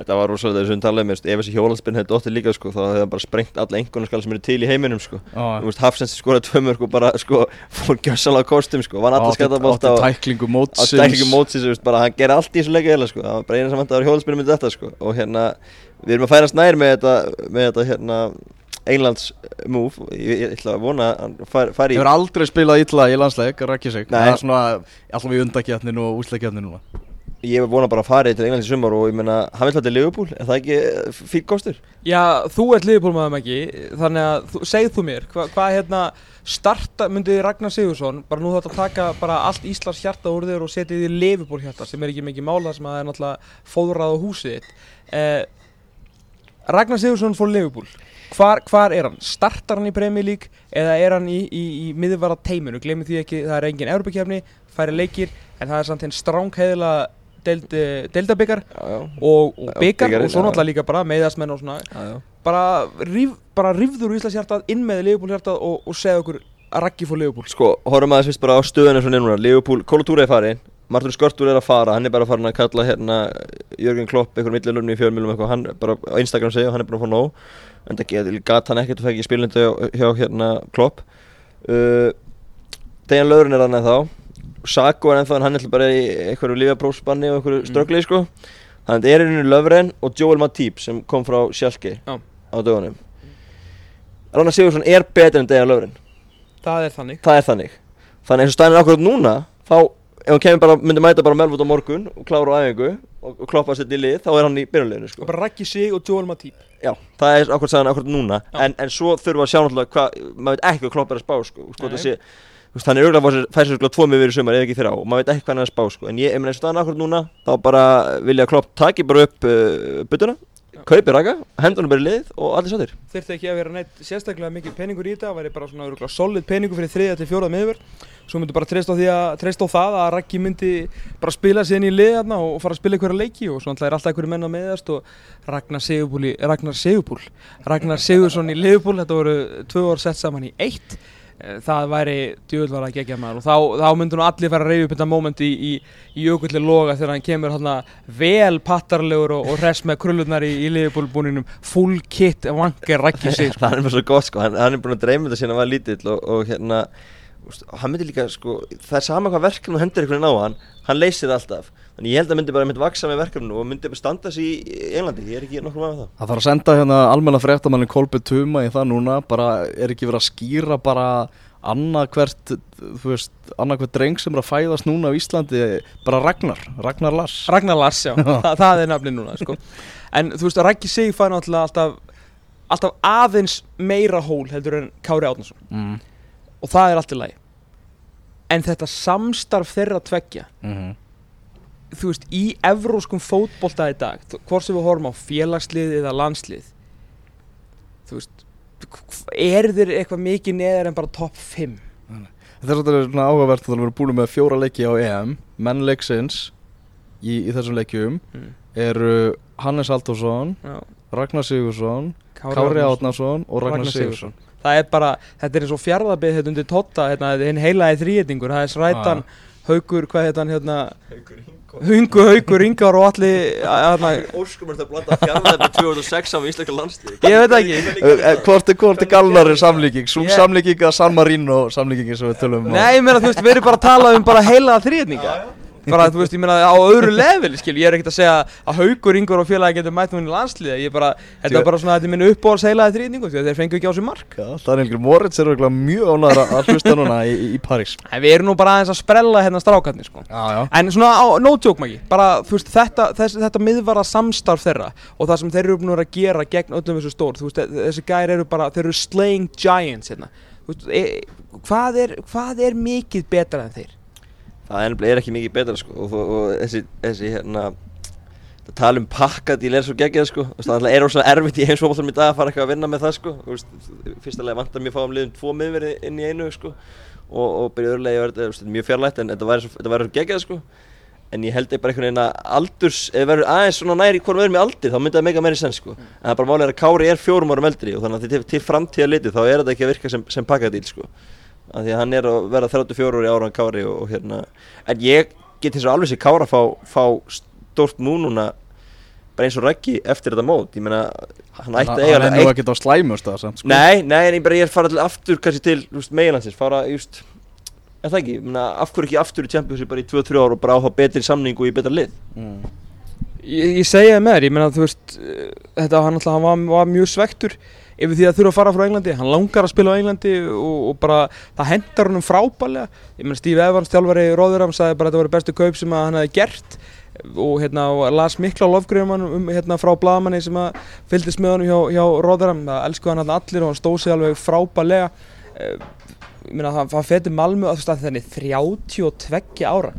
Þetta var rosalega þess að tala um Ef þessi hjólandspinn hefði dóttir líka sko Þá hefði hann bara sprengt alla einhvern sem eru til í heiminum sko. Þú veist, Hafsens skoraði tvö mörg og bara sko Fór gjössalega kostum sko Vann alla skættabólta
Átti
og
tæklingu
á
mótsins
stæklingu mótsins þú veist, bara, Hann gerir allt í þessu leika heila sko Það var bara eina á hjólandspinn myndi þetta sko. Og hérna Við erum að færast nær með þetta Með þetta hérna Englands move. Ég, ég ætla að vona að hann fari, fari í
Hefur aldrei spilað illa í landsleik, rakki sig. Það alltaf í undakjarninu og úsleikjarninu
ég vona bara að fara til Englands í sumar og ég meina, hann vil þetta Liverpool, er það ekki fík kostur?
Já, þú ert liðbólmaðum ekki, þannig að segð þú mér, hvað hva, hérna starta, myndi Ragnar Sigursson bara nú þetta taka bara allt Íslands hjarta úr þér og setja því liðból hjarta sem er ekki mikið mála sem að það er náttúrulega fóðrað á húsið eh, Ragnar Sigursson fór liðból hvar, hvar er hann? Startar hann í Premier League eða er hann í, í, í miðurvara teiminu, glemir því ekki, það er engin Europakefni, færi leikir en það er samt henn stránkheðila deild, deildabikar og, og byggar og svo náttúrulega líka bara meðasmenn og svona.
Já, já.
bara, ríf, bara rífður úr Íslands hjartað inn með Leopold hjartað og, og segja okkur að raggi fór Leopold
Sko, horfum aðeins fyrst bara á stöðunum svona núna Liverpool, Kolotúra er farin Martur Skörtur er að fara, hann er bara farin að kalla hérna Jörgen Klopp, einhver millilunni í fjörmjölum eitthvað, hann bara á Instagram segja hann er bara að fá nóg. En það gæti hann ekkert að fækja spilnandi hjá hérna Klopp. Uh, Dejan Laurinn er hann eða þá Sako er ennþá en hann er bara í einhverju lífaprófspanni og einhverju ströggli sko. Þannig að það er einhverju Löfren og Joel Matip sem kom frá Sjálki
Já.
á dögunum. Ragnar Sigursson er betur en Dejan Löfren
Það er þannig.
Það er þannig. Þannig eins og stænir akkurat núna þá ef hann kemur bara, myndi mæta bara melvút á morgun og klára á æfingu og, og kloppa sér í lið þá er hann í byrjunleginu sko.
Bara raggi sig og Joel Matip.
Já, það er akkurat sagðan akkurat núna. En, en svo þurfa að sjá náttúrulega hvað maður veit ekki hvað klopp er að spá sko, sko Veist, hann er færa sér sko tvo miður í sumar eða ekki þrjá og maður veit ekki hvað hann er að spá sko. En ég, ef maður eins og staðan akkurat núna þá bara vilja klopp taki bara upp uh, byttuna kaupi raka, hendur hann bara í lið og allir sattir
Þurfti ekki að vera neitt sérstaklega mikið peningur í þetta væri bara svona örugglega solid peningur fyrir þriðja til fjóraða miður Svo myndi bara treysta á að treysta á það að Raggi myndi bara spila sig inn í lið og fara að spila einhverja leiki og svo er alltaf einhverju menn að meðast og Ragnar Sigurbúl í Ragnar Sigurbúl Ragnar Sigursson í Liverpool þetta voru tvö ár sett saman í eitt það væri djöðlar að gegja maður. Og þá, þá myndi nú allir fara að reyja upp þetta moment í, í, í jökulli loga þegar hann kemur hérna vel pattarlegur og, og res með krullurnar í, í Liverpool búninum full kit vankar rækki sig sko.
það er bara svo gott sko, hann, hann er búin að dreyma þetta síðan hann var lítill og, og hérna hann myndi líka sko, það er sama hvað verkefni þú hendur einhvern veginn á hann, hann leysir það alltaf. Þannig ég held að myndi bara myndi vaksa með verkefninu og myndi bara standa sig í Englandi, ég er ekki nokkuð með það.
Það þarf að senda hérna almenna fréttamannin Kolbe Tuma í það núna bara er ekki verið að skýra bara annað hvert þú veist, annað hvert dreng sem er að fæðast núna á Íslandi bara Ragnar, Ragnar Lars.
Ragnar Lars, já, Þa, það er nafni núna sko. en þú veist Raggi sig fær náttúrulega alltaf, alltaf aðeins meira hól heldur en Kári Átnason
mm.
Og það er allt í lagi. En þetta samstarf þeirra tveggja
Mm
þú veist, í evróskum fótbolta í dag, hvort sem við horfum á félagslið eða landslið þú veist er þeir eitthvað mikið neðar en bara topp 5
Þess að þetta er svona áhugavert að það verður búin með fjóra leiki á EM. Menn leiksins í, í þessum leikjum
mm.
eru Hannes Altórsson,
Já,
Ragnar Sigursson
Kári,
Kári. Átnarsson og Ragnar Sigursson
það er bara, þetta er eins og fjárðabið hérna undir Totta, hérna, hinn heilaði þrýetningur það er Srætan, Haugur, hvað heit hann hérna, Hungu, Haugur, Ingar og allir hérna,
Óskum er að blanda fjárlega með 2006 á íslenska landslið
ég veit ekki.
Eh, eh, Hvort er, hvort er galnari samlíking? Sú
Ég-
samlíking að San Marino samlíkingin sem við tölum um?
Nei, ég meina, þú veist, við erum bara að tala um bara heilaða þrýetninga bara, þú veist, ég meina, á öðru level, skil ég er ekkert að segja að Haugur, Ingar og félagi getur mætt með henni landsliða, ég er bara, þetta er bara svona þetta er minn þrýetningu, því að þeir fengu ekki á sig mark.
Já, Daniel Moritz er örugglega mjög ánæður að hlusta núna í, í, í París.
En við erum nú bara aðeins að sprella hérna strákarnir, sko. En svona, á, no joke Maggi, bara þú veist þetta, þess, þetta miðvara samstarf þeirra og það sem þeir eru búin að gera gegn öllum þessu stór, þú veist, þe- þessi gæri eru bara, þeir eru
það er, ekki mikið betra sko. Og, og, og þessi, þessi hérna það tala um pakkadíl er svo geggjað sko. Það er ósað erfitt í heimsfótballum í dag að fara eitthvað að vinna með það sko. Fyrsta lega vantar mjög fáum liðum tvo miðverði inn í einu sko. Og, og byrja öðrulega þetta er mjög fjarlægt en þetta væri svo, svo geggjað sko. En ég held ég bara einhvern veginn að aldurs ef við verðum aðeins svona næri hvort við erum í aldir þá myndi það mega meiri sens sko. En það er bara málega að Kári er fjórum árum eldri og þannig að til, til framtíða litið þá er þetta ekki að virka sem, sem pakkadíl sko af því að hann er að vera 34 ári ára en Kári og, og hérna en ég get eins og alveg sér Kára fá, fá stórt nú núna bara eins og Raggi eftir þetta mót. Ég meina hann ætti að eiga
Það er nú ekkert á slæmust það samt sko.
Nei, nei, en ég bara ég er farað aftur kannski til meginlandsins, fara, just en það ekki, ég meina, af hverju ekki aftur í Champions bara í 2-3 ár og bara á þá betri samning og í betra lið?
Mm.
Ég, ég segja það með þér, ég meina þú veist, eh, þetta hann alltaf, hann var, var mjög svektur yfir því að þurfa að fara frá Englandi, hann langar að spila á Englandi og, og bara það hendar honum frábælega, ég meina Steve Evans, þjálfari Róðuram, sagði bara að þetta voru bestu kaup sem hann hefði gert. Og hérna las mikla lofgriðum um hérna frá bladamanni sem að fylgdist með honum hjá, hjá Róðaram það elskuði hann allir og hann stóð sig alveg frábælega uh, ég meina það, það fætti Malmö að þú veist að þenni 32 ára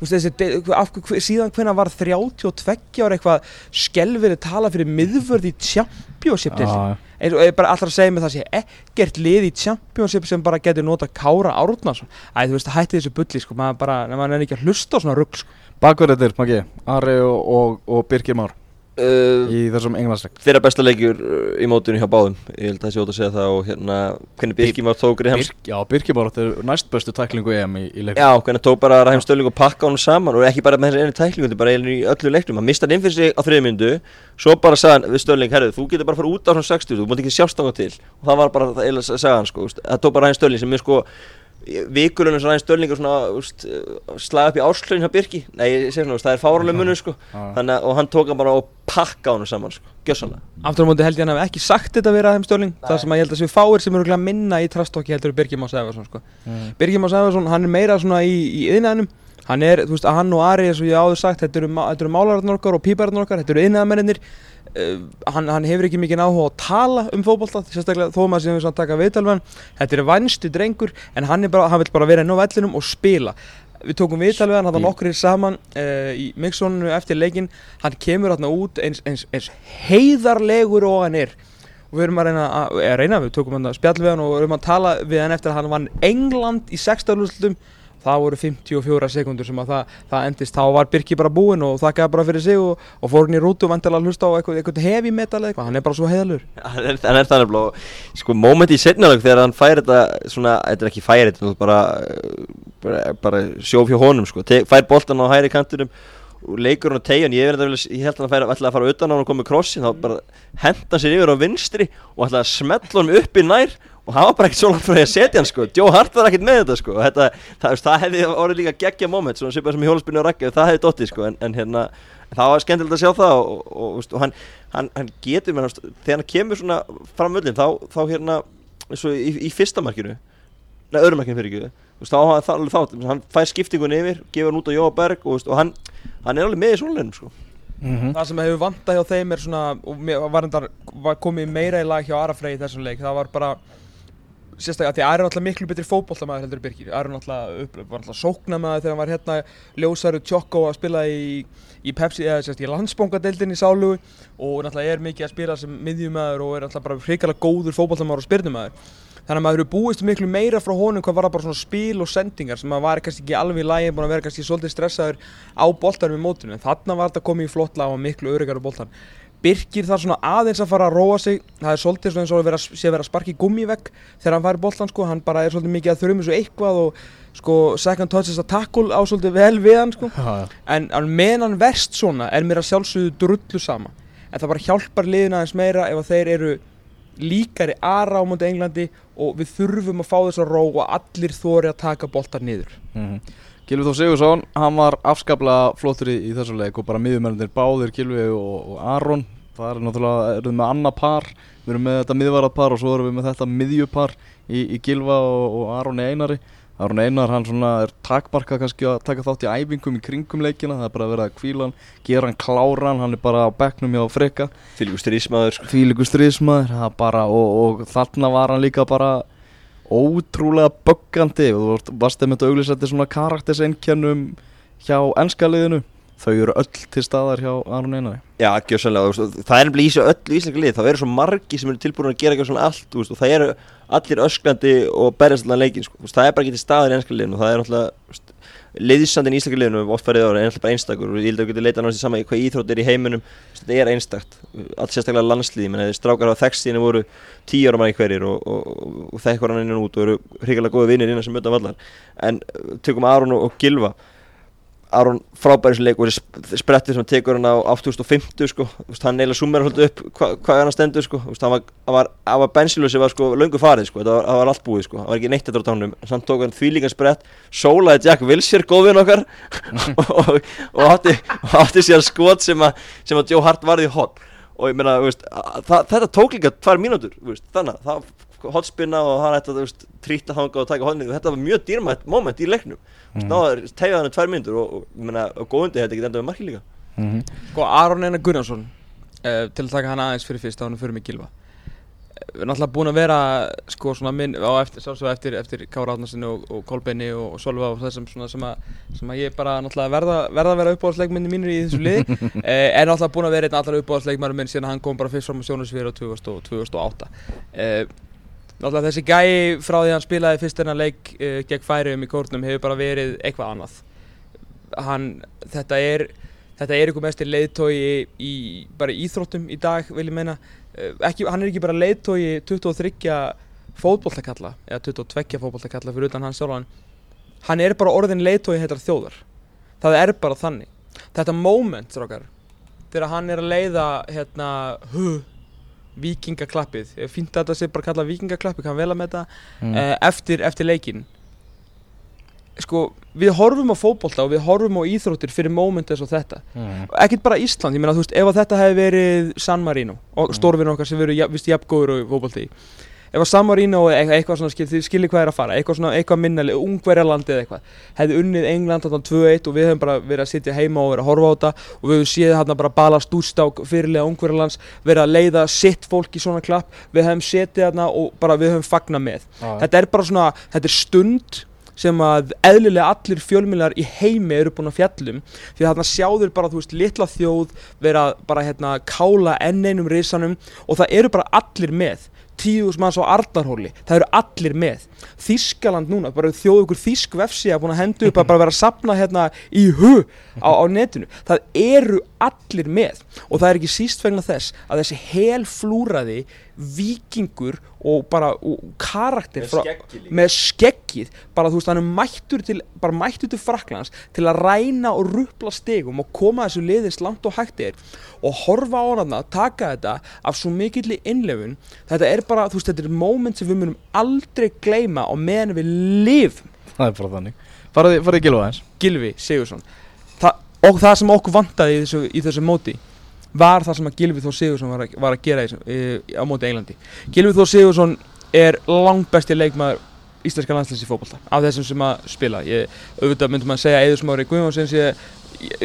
veist þessi, af, síðan hvenær var 32 ára eitthvað skelverið tala fyrir miðvörð í championship
Já,
eins og ég bara alltaf að segja mig það sé ekkert lið í championship sem bara getur nota Kára Árnason. Æ, þú veist, hætti þessu bulli, sko, maður bara, maður er ekki að hlusta á svona rugg, sko.
Bakverðir, Maggi, Ari og, og, og Birgir Már
uh,
í þessum englandsleik.
Þeirra besta leikjur uh, í mótunni hjá báðum. Ég held að það sé ótt að segja það og hérna Hvernig Birkir var tók
Birk, Já, Birgir Már þetta er næst bestu tæklingu EM í, í leik
Já, hvernig tók bara Rahim Stölling og pakka honum saman og ekki bara með einu tæklingu, þetta er bara í öllu leiknum. Hann mista hann inn fyrir sig á þriði myndu svo bara sagði hann við Stölling, herru, þú getur bara fara út á svona 60 þú mátt ekki sjást á til. Og það var bara það hann sko, það vikulunum sem Rahim Stölling er svona úst, slaga upp í árslögin hjá Birki. Nei, ég segi svona, úst, það er fáraleg munur sko. Þannig, að- og hann tók hann bara og pakka honum saman sko, gjössanlega
Aftur á móti held ég hann hafi ekki sagt þetta við Raheim Störling Það sem að ég held að séu fáir sem eru örugglega minna í trastokki heldur Birgir Más Efarsson sko.
Mm.
Birgir Más Efarsson, hann er meira svona í, í yðnaðinum Hann er, þú veist, að hann og Ari, eins og ég áður sagt Þetta eru, eru málararnir okkar og pípararnir okkar Þetta eru yðnaðamennir uh, hann, hann hefur ekki mikið áhuga að tala um fótbolta Sérstaklega þó maður sem við svona taka viðtalvan Þetta er vænstu drengur En hann, er bara, hann vil bara vera inn á vellinum og spila. Við tókum viðtal við hann, hann var nokkur saman uh, í mixoninu eftir leikinn. Hann kemur hérna út eins, eins, eins heiðarlegur og hann er. Og við erum að reyna að, eða reyna, við tókum hann að spjall við hann og erum að tala við hann eftir að hann vann England í 16 úrslutum það voru 54 sekundur sem að það, það endist, þá var Birki bara búinn og þakkaði bara fyrir sig og, og fór hann í rútu og vantilega að hlusta á eitthvað, eitthvað heavy metal eða eitthvað, hann er bara svo heiðalur
hann er, hann er þannig blá sko moment í setnarlag þegar hann fær þetta svona, þetta er ekki fær þetta bara, bara, bara sjóf hjá honum sko, Te, fær boltan á hæri kantinum og leikur hann á tegjan, ég, að ég held að hann ætlaði að fara utan á hann og koma með krossin þá bara henda hann sér yfir á vinstri og ætlaði að smetla honum upp í nær og hann var bara ekkert svo langt frá því að setja hann sko. Joe Hart var ekkert með þetta sko. Og þetta, það, það, það hefði orðið líka geggja moment svona svipað sem í hjólaspinnu og rakka það hefði dottið sko. En, en hérna það var skemmtilegt að sjá það og, og, og, hann, hann, hann getur með hann þegar hann kemur svona fram völlin þá, þá hérna og í, í fyrsta markinu neða öðrum markinu fyrir ekki þá hafa það alveg þátt. Hann fær skiptingun yfir, gefur hann út á Jóa Berg og, og hann, hann er alveg með í svoleginum sko.
Mhm.
það sem hefur vantað hjá þeim er svona og mér var, var komið meira í lag hjá Arafrey í þessum leik, það var bara sérstaklega, því Ari er náttúrulega miklu betri fótboltamaður heldur er náttúrulega upp, var náttúrulega sóknamaður þegar hann var hérna ljósaru tjokko að spila í, í í landsbóngadeildin í Sálugu og náttúrulega er mikið að spila sem miðjumæður og er náttúrulega bara hrikalega góður fótboltamaður og spyrnumæður þannig að maður eru búist miklu meira frá honum hvað var bara svona spil og sendingar sem að var kannski ekki alveg í lagi, búin að vera kannski svolítið stressaður á boltanum í mótunum en þarna var þetta komið í flott lag og miklu öryggar á boltan Birkir þarf svona aðeins að fara að róa sig. Það er svolítið svona eins og að vera, sé að vera sparki gummivegg þegar hann fær boltan sko, hann bara er svolítið mikið að þurrum þessu eitthvað og sko second touches að tackle á svolítið vel við hann sko.
Já, já.
en, en meðan hann verst svona er mér að sjálfsögðu drullu sama. En það bara hjálpar liðina aðeins meira ef að þeir eru líkari aðra á múndi Englandi og við þurfum að fá þess að ró og allir þóri að taka boltar niður.
Mhm. Gylfi Þór Sigursson, hann var afskaplega flottur í, í þessu leik og bara miðjumennir báðir Gylfi og, og Aron. Það er náttúrulega, erum við með annað par. Við erum með þetta miðvarað par og svo erum við með þetta miðjupar í, í Gylfa og, og Aron Einari. Aron Einar, hann svona er takmarka kannski að taka þátt í æfingum í kringum leikina. Það er bara að vera að kvíla hann, gera hann kláran hann. Er bara á bekknum hjá Freyka
Fylgur strísmaður sko.
fílíku stríðsmaður það bara, og, og þarna var hann líka bara ótrúlega böggandi og þú varst- að auglýsa þetta svona karakterseinkennum hjá ennska liðinu. Þau eru öll til staðar hjá Aron Einari
Já, gjössanlega, það er nefnilega í þessu öllu íslenska lið, þá eru svo margi sem eru tilbúin að gera gjössanlega allt, þú veist, og það eru allir öskrandi og berjast allan leikin, sko, það er bara ekki til staðar í ennska liðinu og það er náttúrulega, liðsandinn í íslenska liðinu, oft farið ára, er náttúrulega bara einstakur. Og ég held að við getum leitað náttúrulega saman í hvað íþrótt er í heiminum, þetta er einstakt, allt sérstaklega landslíði, menn þeir strákar á þekkstíðinu voru tíu ára manni hverjir og, og, og, og þekkar hann innan út og eru hrigalega góði vinnir innan sem möta vallar, en uh, tökum Aron og, Gylfa, Aron frábærisleik og þessi sprettið sem hann tekur hann á 8050 sko, hann eiginlega summer svolítið upp hva, hvað hann stendur sko, hann var, hann var, hann var bensilu sem var sko löngu farið sko, það var, var allt búið sko, það var ekki neitt þetta á tánum, samt tók hann því líka sprett, sólaði Jack Wilshere góðvinn okkar og, og, og átti, átti sér skot sem að, sem að Joe Hart varði í hot. Og ég meina, þetta tók líka tvær mínútur, veist, þannig að það hotspinna og hann ætti að trýta þanga og taka hodnið þetta var mjög dýrmætt moment í leiknum. Mm. Náða tegja hann tvær myndur og, og, ég meina, og góðundi þetta ekki enda með marki líka.
Mhm.
Sko Aron Einar Gunnarsson uh, til að taka hann aðeins fyrir fyrst á hann fyrir mig Gilva Við erum náttúrulega búin að vera sko svona minn á eftir, sjálfsög eftir, eftir Kára Átnarsinni og, og Kolbeini og, og Solva og þessum svona sem að, sem að ég bara náttúrulega verða, verða að vera uppáhaldsleikminni mínir í þessu liði. Eh, en náttúrulega búin að vera einn allar uppáhaldsleikmæri minn síðan hann kom bara fyrst fram á sjónusvíður á 2000 og 2008 eh, Náttúrulega þessi gæi frá því að hann spilaði fyrst enna leik eh, gegn færiðum í kórnum hefur bara verið eitthvað annað. Hann, þetta er þetta er einhver mestir leiðtói í, bara íþróttum í dag vil ég meina. Eh, ekki, hann er ekki bara leiðtói 23 fótbolltakalla eða 22 fótbolltakalla fyrir utan hans sjálfan. Hann er bara orðin leiðtói heitar þjóðar. Það er bara þannig. Þetta moment, strákar þegar hann er að leiða hérna, huh, vikingaklappið ég fínt að þetta sé bara kallað vikingaklappið kann vel að með þetta
Mm.
eh, eftir, eftir leikin sko, við horfum á fótbolta og við horfum á íþróttir fyrir moment eins og þetta
Mhm.
ekkert bara Ísland, ég meina þú veist ef þetta hefði verið San Marino og stórvinn okkar sem verið vist jafngóður og fótbolti ef að San Marino og eitthvað, eitthvað svona skil, þið skilir hvað er að fara. Eitthvað svona, eitthvað minnaleg, ungverjarlandi eða eitthvað. Hefði unnið England þarna 2-1 og við höfum bara verið að sitja heima og verið að horfa á þetta og við höfum séð hérna bara bala stúrsták fyrirlega ungverjarlands verið að leiða sitt fólk í svona klapp. Við höfum setið hérna og bara við höfum fagna með.
Já.
þetta er bara svona, þetta er stund sem að eðlilega allir fjölmiðlar í heimi eru búin að fjallum. Því að þarna sjáður bara, þú veist, litla þjóð vera bara hérna kála enn einum risanum og það eru bara allir með tíðus manns á Arnarhóli. Það eru allir með. Þískaland núna, bara þjóðu ykkur þísk vefsíða búin að henda upp að bara vera að sapna hérna í hu á, á netinu. Það eru allir með. Og það er ekki síst vegna þess að þessi hel flúraði vikingur og bara og karakter frá, með skeggið bara þú veist hann er mættur til bara mættur til Fraklands til að ræna og rupla stegum og koma þessu liðins langt og hægt er og horfa á hana taka þetta af svo mikilli innlefun þetta er bara þú veist þetta er moment sem við munum aldrei gleyma á meðan við lifum.
Það er bara þannig. Farði, farði Gilva eins
Gilvi Sigursson og það sem okkur vantaði í þessu, í þessu móti var það sem að Gilvi Þór Sigursson var að, var að gera þessu- í, á móti Englandi. Gilvi Þór Sigursson er langt besti leikmaður íslenska landslæs í fótbolta af þessum sem að spila. Ég, auðvitað myndum að segja Eður Smári Guðjónsson sé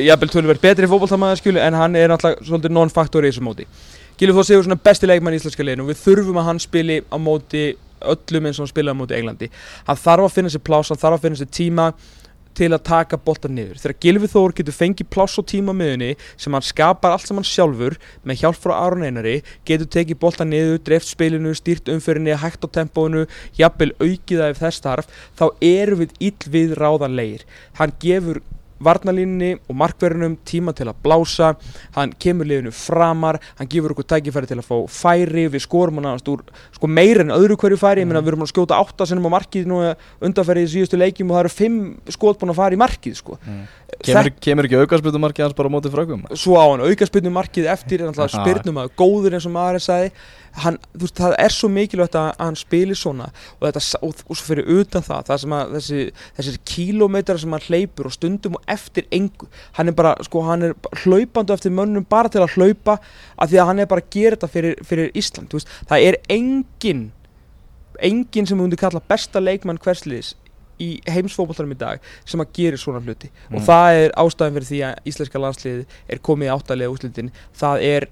jafnvel tölverð betri fótboltamaður skulu en hann er náttúrulega svolítið non-faktor í þessu móti. Gilvi Þór Sigursson er besti leikmann í íslenska liðinu. Og við þurfum að hann spili á móti öllum eins og hann spilaði á móti Englandi. Hann þarf að finna sér pláss, hann þarf að finna sér tíma til að taka boltan niður. Þegar Gilvi Þór getur fengið pláss og tíma á miðunni sem hann skapar allt saman sjálfur með hjálp frá Aron Einari getur tekið boltan niður, dreift spilinu, stýrt umfyrinni hægt á tempóinu, jafnvel aukið það ef þess þarf, þá erum við ill við ráðanlegir. Hann gefur varnalínni og markverðunum tíma til að blása. Hann kemur liðinu framar hann gefur okkur tækifæri til að fá færi. Við skorum hann úr sko meira en öðru hverju færi, ég meina við erum að skjóta átta sinnum á markið nú undanferði í síðustu leikjum og það eru fimm skot búin að fara í markið sko.
Kemur, kemur ekki aukarspildumarkið hans bara á móti frökkum?
svo á hann aukaspilnu markið eftir spyrnum að góður eins og maður sagði hann, þú veist, það er svo mikilvægt að, hann spili svona og, þetta, og, og svo fyrir utan það, það sem að þessi, þessir kílómetrar sem hann hleypur og stundum og eftir engu hann er bara, sko, hann er bara hlaupandi eftir mönnum bara til að hlaupa af því að hann er bara að gera þetta fyrir, fyrir Ísland þú veist, það er engin engin sem við myndum kalla besta leikmann hversliðis í heimsfótbolltarum í dag sem að gera svona hluti. Og
Mm.
það er ástæðan fyrir því að íslenska landsliðið er komið áttalega úslitin það er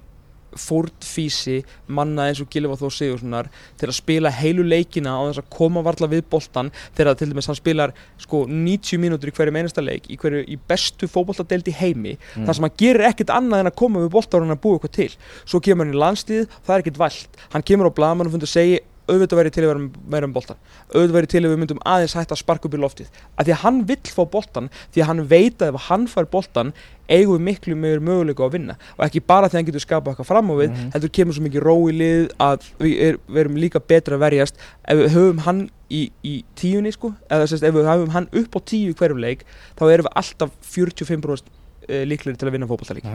fórtfísi manna eins og Gilva Þór Sigurssonar til að spila heilu leikina á þess að koma varla við boltan þegar til dæmis hann spilar sko 90 mínútur í hverju einasta leik í, hverju, í bestu fótboltadeild í heimi
Mm.
þar sem hann gerir ekkert annað en að koma við boltar og hann að búa eitthvað til svo kemur hann í landsliðið, það er ekkert vælt hann kemur á blaman og fundur að segja auðvitað væri til að vera meira um boltan auðvitað væri til að við myndum aðeins hægt að sparka upp í loftið. Af því að hann vill fá boltan því að hann veit að ef hann fær boltan eigum við miklu meður möguleika að vinna. Og ekki bara að hann getur skapað eitthvað fram á við
Mhm.
heldur kemur svo mikið ró í lið að við er, verum líka betra að verjast. Ef við höfum hann í, í tíunni sko, eða sérst ef við höfum hann upp á tíu hverjum leik þá erum við alltaf 45% eh, líklegir til að vinna fótboltalík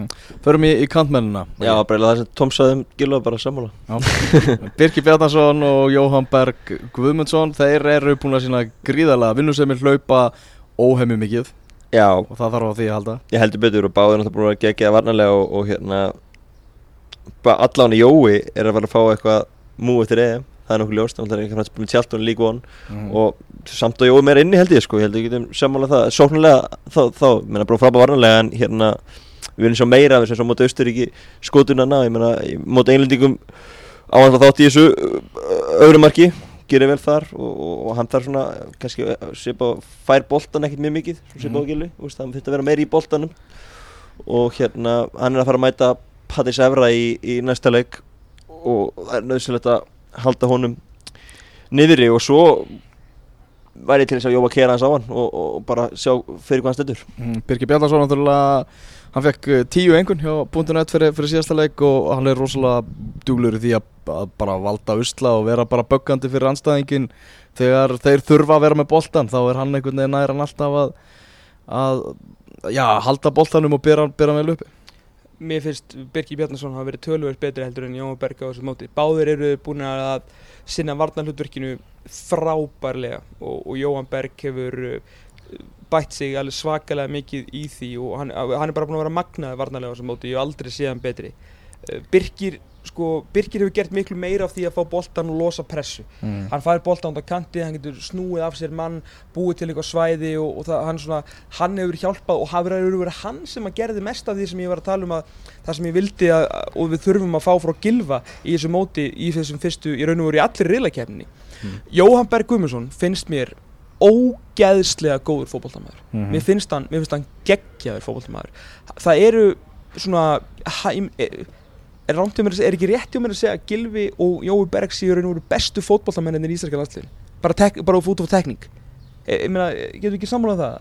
Förum í, í kantmennina.
Já, bara eiginlega það sem Tom sagði um Gilva bara sammála.
Birkir Bjarnason og Jóhann Berg Guðmundsson Þeir eru búin að sína gríðarlega vinnusemi hlaupa óhemmi mikið.
Já,
og það þarf á því að halda.
Ég heldur betur og báðir náttúrulega búin að gegja varnarlega og, og hérna bara allan í Jói er að fara að fá eitthvað mú eftir EM það er nokkuð ljóst, þannig að það er ekki með tjáltunni líka von
Mhm.
og samt og jói meira inni held ég sko, ég held við getum sammála það, sóknulega þá, þá, ég meina bara frábæð varnarlega en hérna við viljum sjá meira af þessu svo móti Austuríki skotunana, ég meina í móti englendingum áhann þátt í þessu uh, öðru marki, gerir vel þar og, og, og hann þarf svona kannski svipa fær boltan ekkert mjög mikið svipa á
Mhm.
veist, hann fyrir að vera meira í boltanum. Og hérna hann er að fara að mæta Pattis Evra í, í næsta leik. Og það er nöðsilegt að halda honum niðri og svo væri til þess að jóa kera hans á hann og, og bara sjá fyrir hvað hann stöður
Mm, Birgir Bjarnarsson náttúrulega hann fekk uh, tíu engun hjá .net fyrir, fyrir síðasta leik og hann er rosalega duglur í því að, að bara valda usla og vera bara böggandi fyrir anstæðingin þegar þeir þurfa að vera með boltan þá er hann einhvern veginn nær hann alltaf að, að já, halda boltanum og bera hann vel uppi
Mér finnst Birgir Bjarnason hafa verið tölvöld betri heldur en Jón Berg á þessu móti. Báðir eru búin að sinna varnarhlutverkinu frábærlega og, og Jóhann Berg hefur uh, bætt sig alveg svakalega mikið í því og hann, hann er bara búin að vera magnaði varnarlega á þessu móti, hef aldrei séð hann betri. Uh, Birgir, sko, Birgir hefur gert miklu meira af því að fá boltan og losa pressu.
mm.
Hann fær boltan á kanti, hann getur snúið af sér mann, búið til eitthvað svæði og, og það, hann, svona, hann hefur hjálpað og hafa verið hann sem að gerði mest af því sem ég var að tala um að það sem ég vildi að, og við þurfum að fá frá Gilva í þessu móti í þessum fyrstu, í raun og veru í allir riðlakefni.
Mm.
Jóhann Berg Guðmundsson finnst mér ógeðslega góður fótboltamæður.
Mhm.
Mér finnst hann, hann geggjaður fótboltamæður. Það eru svona, ha, er, rámt hjá mér að segja- er ekki rétt hjá mér að segja að Gilvi og Jói Berg séu raun og veru bestu fótboltamennir í Íslandska landsliðin? Bara, tek, bara út af tekník. Ég, ég meina, getur ekki sammálað það?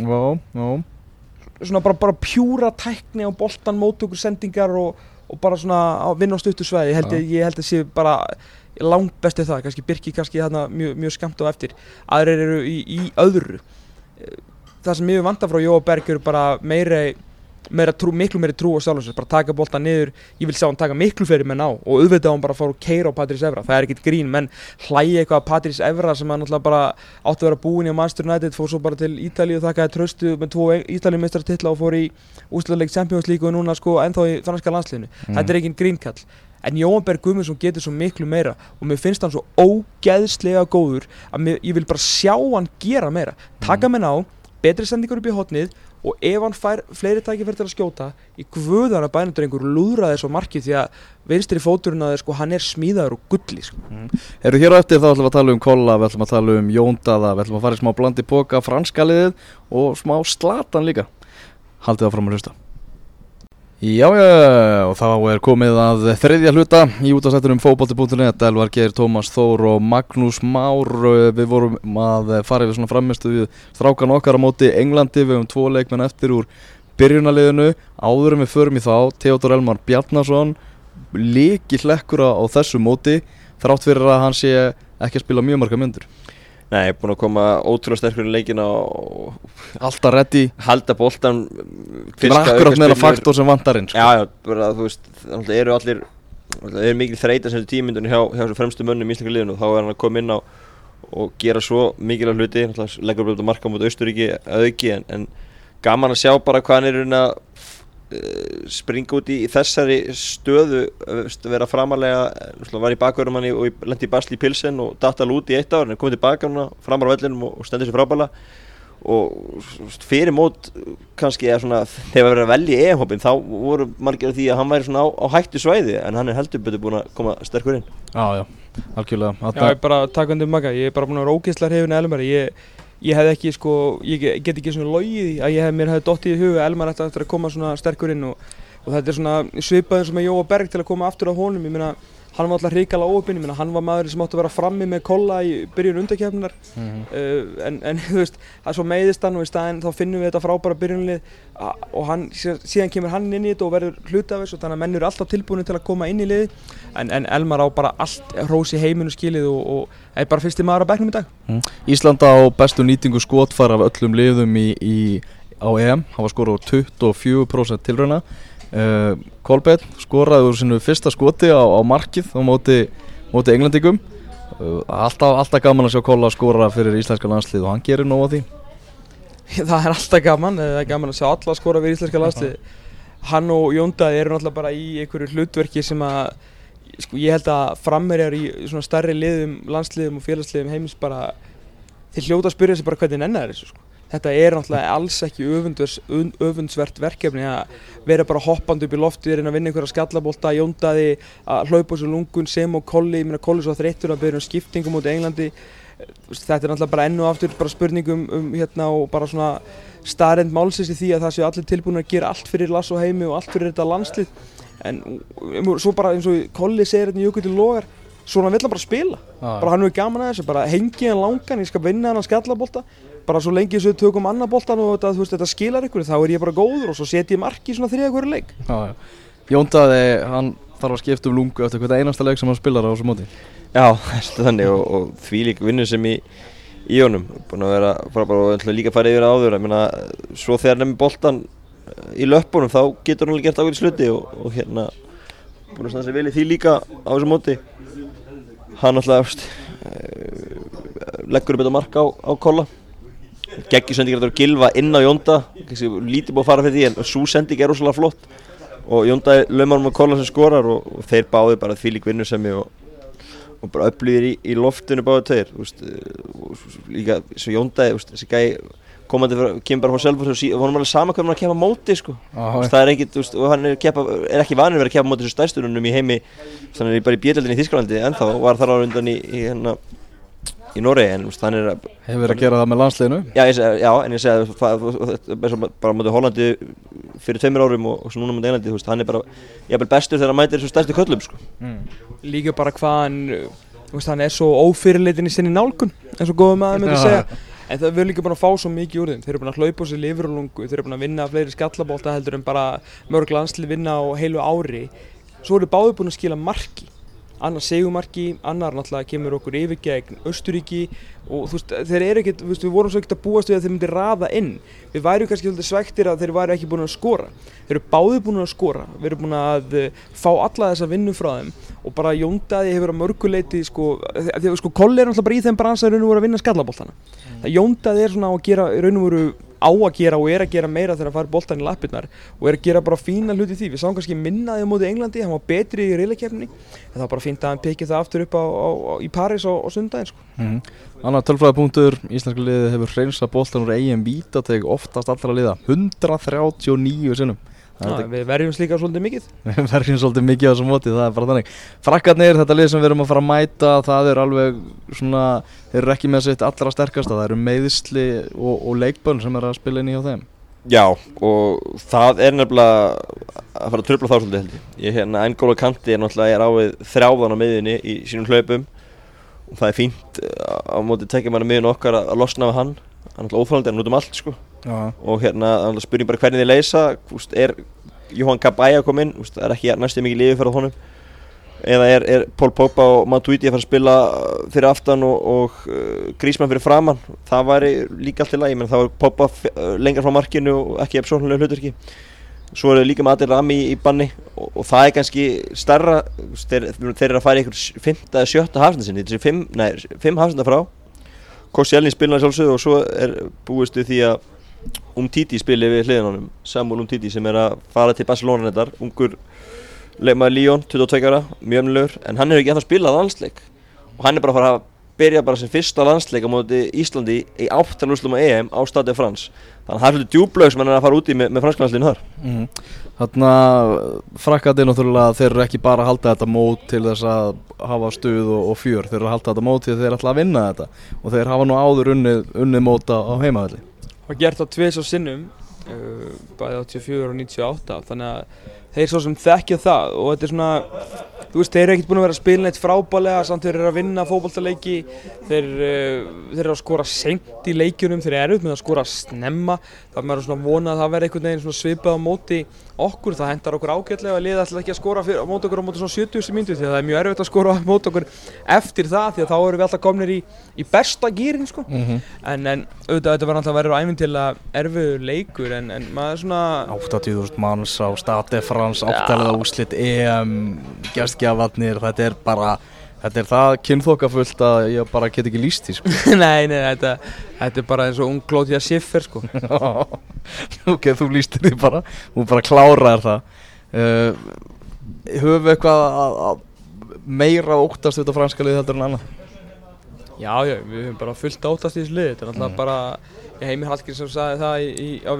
Já, já
Svona bara, bara pjúra tækni á boltan, mótökur, sendingar og, og bara svona að vinna á stuttu svæði. Ég ég held að sé bara langt bestið það, kannski Birki kannski þarna mjög, mjög skamt á eftir. Aðrir eru í, í öðru. Það sem ég vanda frá Jóa Berg eru bara meira, meira trú, miklu meiri trú sjálfum sér, bara taka boltan niður, ég vil sjá hann taka miklu fyrir menn á og auðvitað hann bara að fara og keira á Patrís Evra, það er ekkert grín, menn hlægi eitthvað að Patrís Evra sem hann náttúrulega bara átti að vera búinn í Manchester United, fór svo bara til Ítalíu og þakkaði tröstu með tvo Ítalíumeistartitla og fór í úsleik Champions League og núna sko ennþá í franska landsliðinu, þetta er engin grínkall. En Jóhann Berg Guðmundsson getur svo miklu meira og mér finnst hann svo ógeðslega góður að mér, ég vil bara sjá hann gera meira, taka menn á betri sendingur upp í hotnið og ef hann fær fleiri tækifæri til að skjóta í guðana bænundur einhver lúðraði svo markið því að vinstri fóturinn að sko hann er smíðaður og gulli sko.
Eru hér á eftir þá ætlum við að tala um Kolla, við ætlum að tala um Jóndaða, við ætlum að fara í smá blandi póka, franska liðið og smá slatan líka. Haldið það fram að hlusta. Já, já, og þá er komið að þriðja hluta í útastættunum fókbalti.net, Elvar Geir, Tómas Þór og Magnús Már. Við vorum að fara yfir svona framistu við strákan okkar á móti Englandi, við höfum tvo leikmenn eftir úr byrjunaliðinu. Áður en við förum í þá, Theodor Elmar Bjarnason, líki hlekkur á á þessu móti, þrátt fyrir að hann sé ekki að spila mjög marga myndur.
Nei, búin að koma ótrúlega sterkur í leikina og
Alltaf reddi,
halda boltan
það er akkurat meira faktor sem vantarinn. Sko.
Já, já, bara þú veist, þannig eru allir Það er mikil þreita sem þetta tímyndunni hjá, hjá þessu fremstu mönnum í Íslaka liðinu og þá er hann að koma inn á og gera svo mikilvæg hluti náttúrulega leggur upp þetta marka mútið Austuríki að auki en, en gaman að sjá bara hvað hann er að springa út í, í þessari stöðu veist, vera framalega uh, var í bakverðum hann og í- lenti í basli í pilsen og datt alveg út í eitt ár en komið tilbaka hann framar á vellinum og, og stendur sér frábæla og fyrir mót kannski eða svona þegar við verið að velja í EM-hópin þá voru margir af því að hann væri svona á, á hættu svæði en hann er heldur betur búin að koma sterkur inn
Já, já, algjörlega.
Já, ég er bara taka undir maga, ég er bara búin að vera ógeðslega hrifin að Elmar ég, ég hef ekki sko, ég ge- get ekki svona logið að ég hef, mér hefði dottið í huga að Elmar eftir að koma svona sterkur inn og, og þetta er svona svipað eins og með Jóa Berg til að koma aftur á honum, ég meina hann var alltaf hrikala óöpinn, ég meina hann var maður sem átti að vera frammi með kolla í byrjun undakefninar
Mhm.
uh, en, en þú veist, það er svo meiðist hann og í staðinn þá finnum við þetta frábæra byrjunlið og hann, síðan, kemur hann inn í þetta og verður hluti af þessu þannig að menn eru alltaf tilbúinu til að koma inn í liði en, en Elmar á bara allt hrós í heiminu skilið og, og er bara fyrsti maður á bekknum í dag.
Ísland á bestu nýtingu skotfæra af öllum liðum í, í, á EM. Hafa skorað úr 24% tilrauna uh, Kolbett skoraði úr sinu fyrsta skoti á, á markið á móti, móti englandingum uh, alltaf, alltaf gaman að sjá Kolla skora fyrir íslenska landslið og hann gerir nóg á því.
Það er alltaf gaman, eh, það er gaman að sjá alla skora við íslenska landslið hann og Jóndaði eru náttúrulega bara í einhverju hlutverki sem að sko ég held að frammerjar í svona stærri liðum, landsliðum og félagsliðum heims bara þeir hljóta að spyrja sig bara hvernig nennar þessu sko. Þetta er náttúrulega alls ekki öfundsvert verkefni að vera bara hoppandi upp í loftið reyna að vinna einhverja skallabólta, jóndaði að hlaupa svo lungun sem og kolli. Ég meina kolli svo þreyttur að byrja um skiptingum út í Englandi. Þetta er náttúrulega bara ennu aftur bara spurningum um hérna og bara svona starrend málsins í því að það séu allir tilbúin að gera allt fyrir Lass og heimi og allt fyrir þetta landslið. En um, svo bara eins og Kolli segir hérna í Jökull Lógar svona vill hann bara spila. Bara hann er gaman að þessu, bara hengi hann langan ég skal vinna hann að skallabólta bara svo lengi þessu tökum annar boltan og þetta, veist, þetta skilar ykkur þá er ég bara góður og svo setjum ég marki í svona þriða hverju leik.
Já, já. Jóndaði, hann þarf að skipta um lungu eftir hvert einasta leik sem hann spilar á þessu móti.
Já, þannig og, og því líka vinnur sem í, í honum. Búin að vera frábær og líka að fara yfir áður. Ég meina, svo þegar nefnir boltan í löpunum þá getur hann alveg gert ákveðið sluti og, og hérna búin að sér vel í því líka á þessu móti. Hann alltaf eh, leggur upp þetta mark á, á kolla geggjur sendingar þetta gilva inn á Jónda lítið búið að fara fyrir því en svo sending er rosalega flott. Og Jónda laumar um að kolla sem skorar og, og þeir báði bara því lík vinnusemi og og bara upplýðir í, í loftinu báðu tveir. Eh, líka þú veist, þessi gæi komandi fyrir, kemur bara frá sjálfur og honum er alveg sama hvað hann er að keppa móti sko. Veist, það er ekkit, og hann er, keppa, er ekki vanið að vera að keppa móti þessu stærstunum í heimi þannig er bara í bjöldinni í Þísklandi en þá var þar á undan í, í, hérna, í er að
Hefur verið að gera það með landsliðinu?
Já, ég já, en ég að það- er svo bara móti Hollandi fyrir tveimur árum og, og svo núna móti Englandi, veist, hann er bara jafnvel bestur þegar hann mætir þessu stærstu köllum, sko.
líka bara hvað hann veist, hann er svo ófyrirleitin í sinni nálgun eins og góðum maður myndi
Já.
segja. En það við líka búin að fá svo mikið úr þeim. Þeir eru búin að hlaupa sér lifur og lungu þeir eru búin að vinna fleiri skallabólta heldur en bara mörg landslið vinna á heilu ári. Svo eru báði búin að skila marki annar segumarki, annar náttúrulega kemur okkur yfir gegn Östuríki og þú veist, þeir eru ekkert, við vorum svo ekkert að búast við að þeir myndi raða inn. Við værum kannski svolítið svektir að þeir væru ekki búin að skora. Þeir eru báði búin að skora. Við erum búin að uh, fá alla þessa vinnu frá þeim og bara Jóndaði hefur að mörguleiti sko, af því að sko Kolli er náttúrulega bara í þeim bransa raun og voru að vinna skallabóltana það Jóndaði er svona á að gera raun og voru á að gera og er að gera meira þegar að fara boltan í lappirnar og er að gera bara fína hluti því við sáum kannski minnaði á móti Englandi, hann var betri í reylakefni en það var bara fínt að hann pekið það aftur upp á, á, á, í Paris á sundaginn sko.
mm. Annar tölfræðipunktur, íslenska liðið hefur hreinsa boltan úr eigin vítateg oftast allra liða 139 sinnum
Ja, við verjumst líka svolítið mikið
Við verðum svolítið mikið á þessum móti, það er bara þannig Frakkarnir, þetta lið sem við erum að fara að mæta það er alveg svona þeir eru ekki með sitt allra sterkasta það eru meiðsli og, og leikbönn sem er að spila inn í hjá þeim
Já, og það er nefnilega að fara að tröfla þá svolítið held ég. Ég hérna, Engóla Kanti er náttúrulega er ávið þrjáðan á miðinni í sínum hlaupum og það er fínt uh, á móti tekja manna miðin okkar að, losna við hann. Hann er náttúrulega óþálandi, hann er út um allt sko.
Já,
Og hérna, spyrjum bara hvernig þið leysa, úst, er Johan Kabaya að koma inn, úst, það er ekki næstu mikið liðið fyrir honum. Eða er, er Paul Pogba og Matuidi að fara að spila uh, fyrir aftan og, og uh, Grísmann fyrir framann. Það væri líka allt í lagi, menn þá er f- uh, lengra frá markinu og ekki ef sóknulega hluturki. Svo er það líka með Adil Rami í, banni og, og það er kannski veist, þeir, þeir eru að fara í einhver fymta eða sjötta hafsenda sinni, þessi fimm, nei, fimm hafsenda frá. Kossi Elni spilna sjálfsögðu og svo er búist við því að Umtiti spili við hliðin á honum, Samuel Umtiti sem er að fara til Barcelona þetta, ungur leikmaður Líón, 22 ára, mjög ömlulegur, en hann hefur ekki eftir að spila landsleik. Og hann er bara að fara að byrja bara sem fyrsta landsleik á móti Íslandi í áttalúslum á EM á Stade France. Þannig að það er svolítið djúblaug sem hann er að fara úti með, með fransklandsliðinu þar.
Mm. Þannig að frakkarnir náttúrulega þeir eru ekki bara að halda þetta mót til þess að hafa stuð og, og fjör. Þeir eru að halda þetta mót til þeir ætla að vinna þetta. Og þeir hafa nú áður unnið, unnið móta á heimaðalli
var gert á tveis á sinnum uh, bæði 84 og 98 þannig að þeir svo sem þekkja það og þetta er svona þú veist, þeir eru ekkert búin að vera að spila neitt frábælega samt þeir eru að vinna fótballtaleiki þeir, uh, þeir eru að skora seint í leikjunum, þeir eru með að skora snemma. Það er maður svona að vona að það verði einhvern veginn svona svipað á móti okkur það hendar okkur ágætlega að liða alltaf ekki að skora fyrir, á móti okkur á móti svona 70. myndu því að það er mjög erfitt að skora á móti okkur eftir það því að þá erum við alltaf komnir í, í besta gýrin sko
mm -hmm.
En, en auðvitað þetta var náttúrulega verið æfintilega erfiður leikur en, en maður svona
80.000 manns á Stade France áttalega úslit EM gestgjafarnir, þetta er bara þetta er það kynþokkafullt að ég bara get ekki líst því sko.
Nei, nei, þetta, þetta er bara eins og ung Claudia Schiffer sko.
Ok, þú lístir því bara. Þú bara klárar það. Uh, höfum við eitthvað að, að meira óttast þetta franska liði heldur en annað?
Já, já, við höfum bara fullt áttast í þessu lið, þetta er náttúrulega bara, ég heimi Hallgríms sem sagði það í, í, á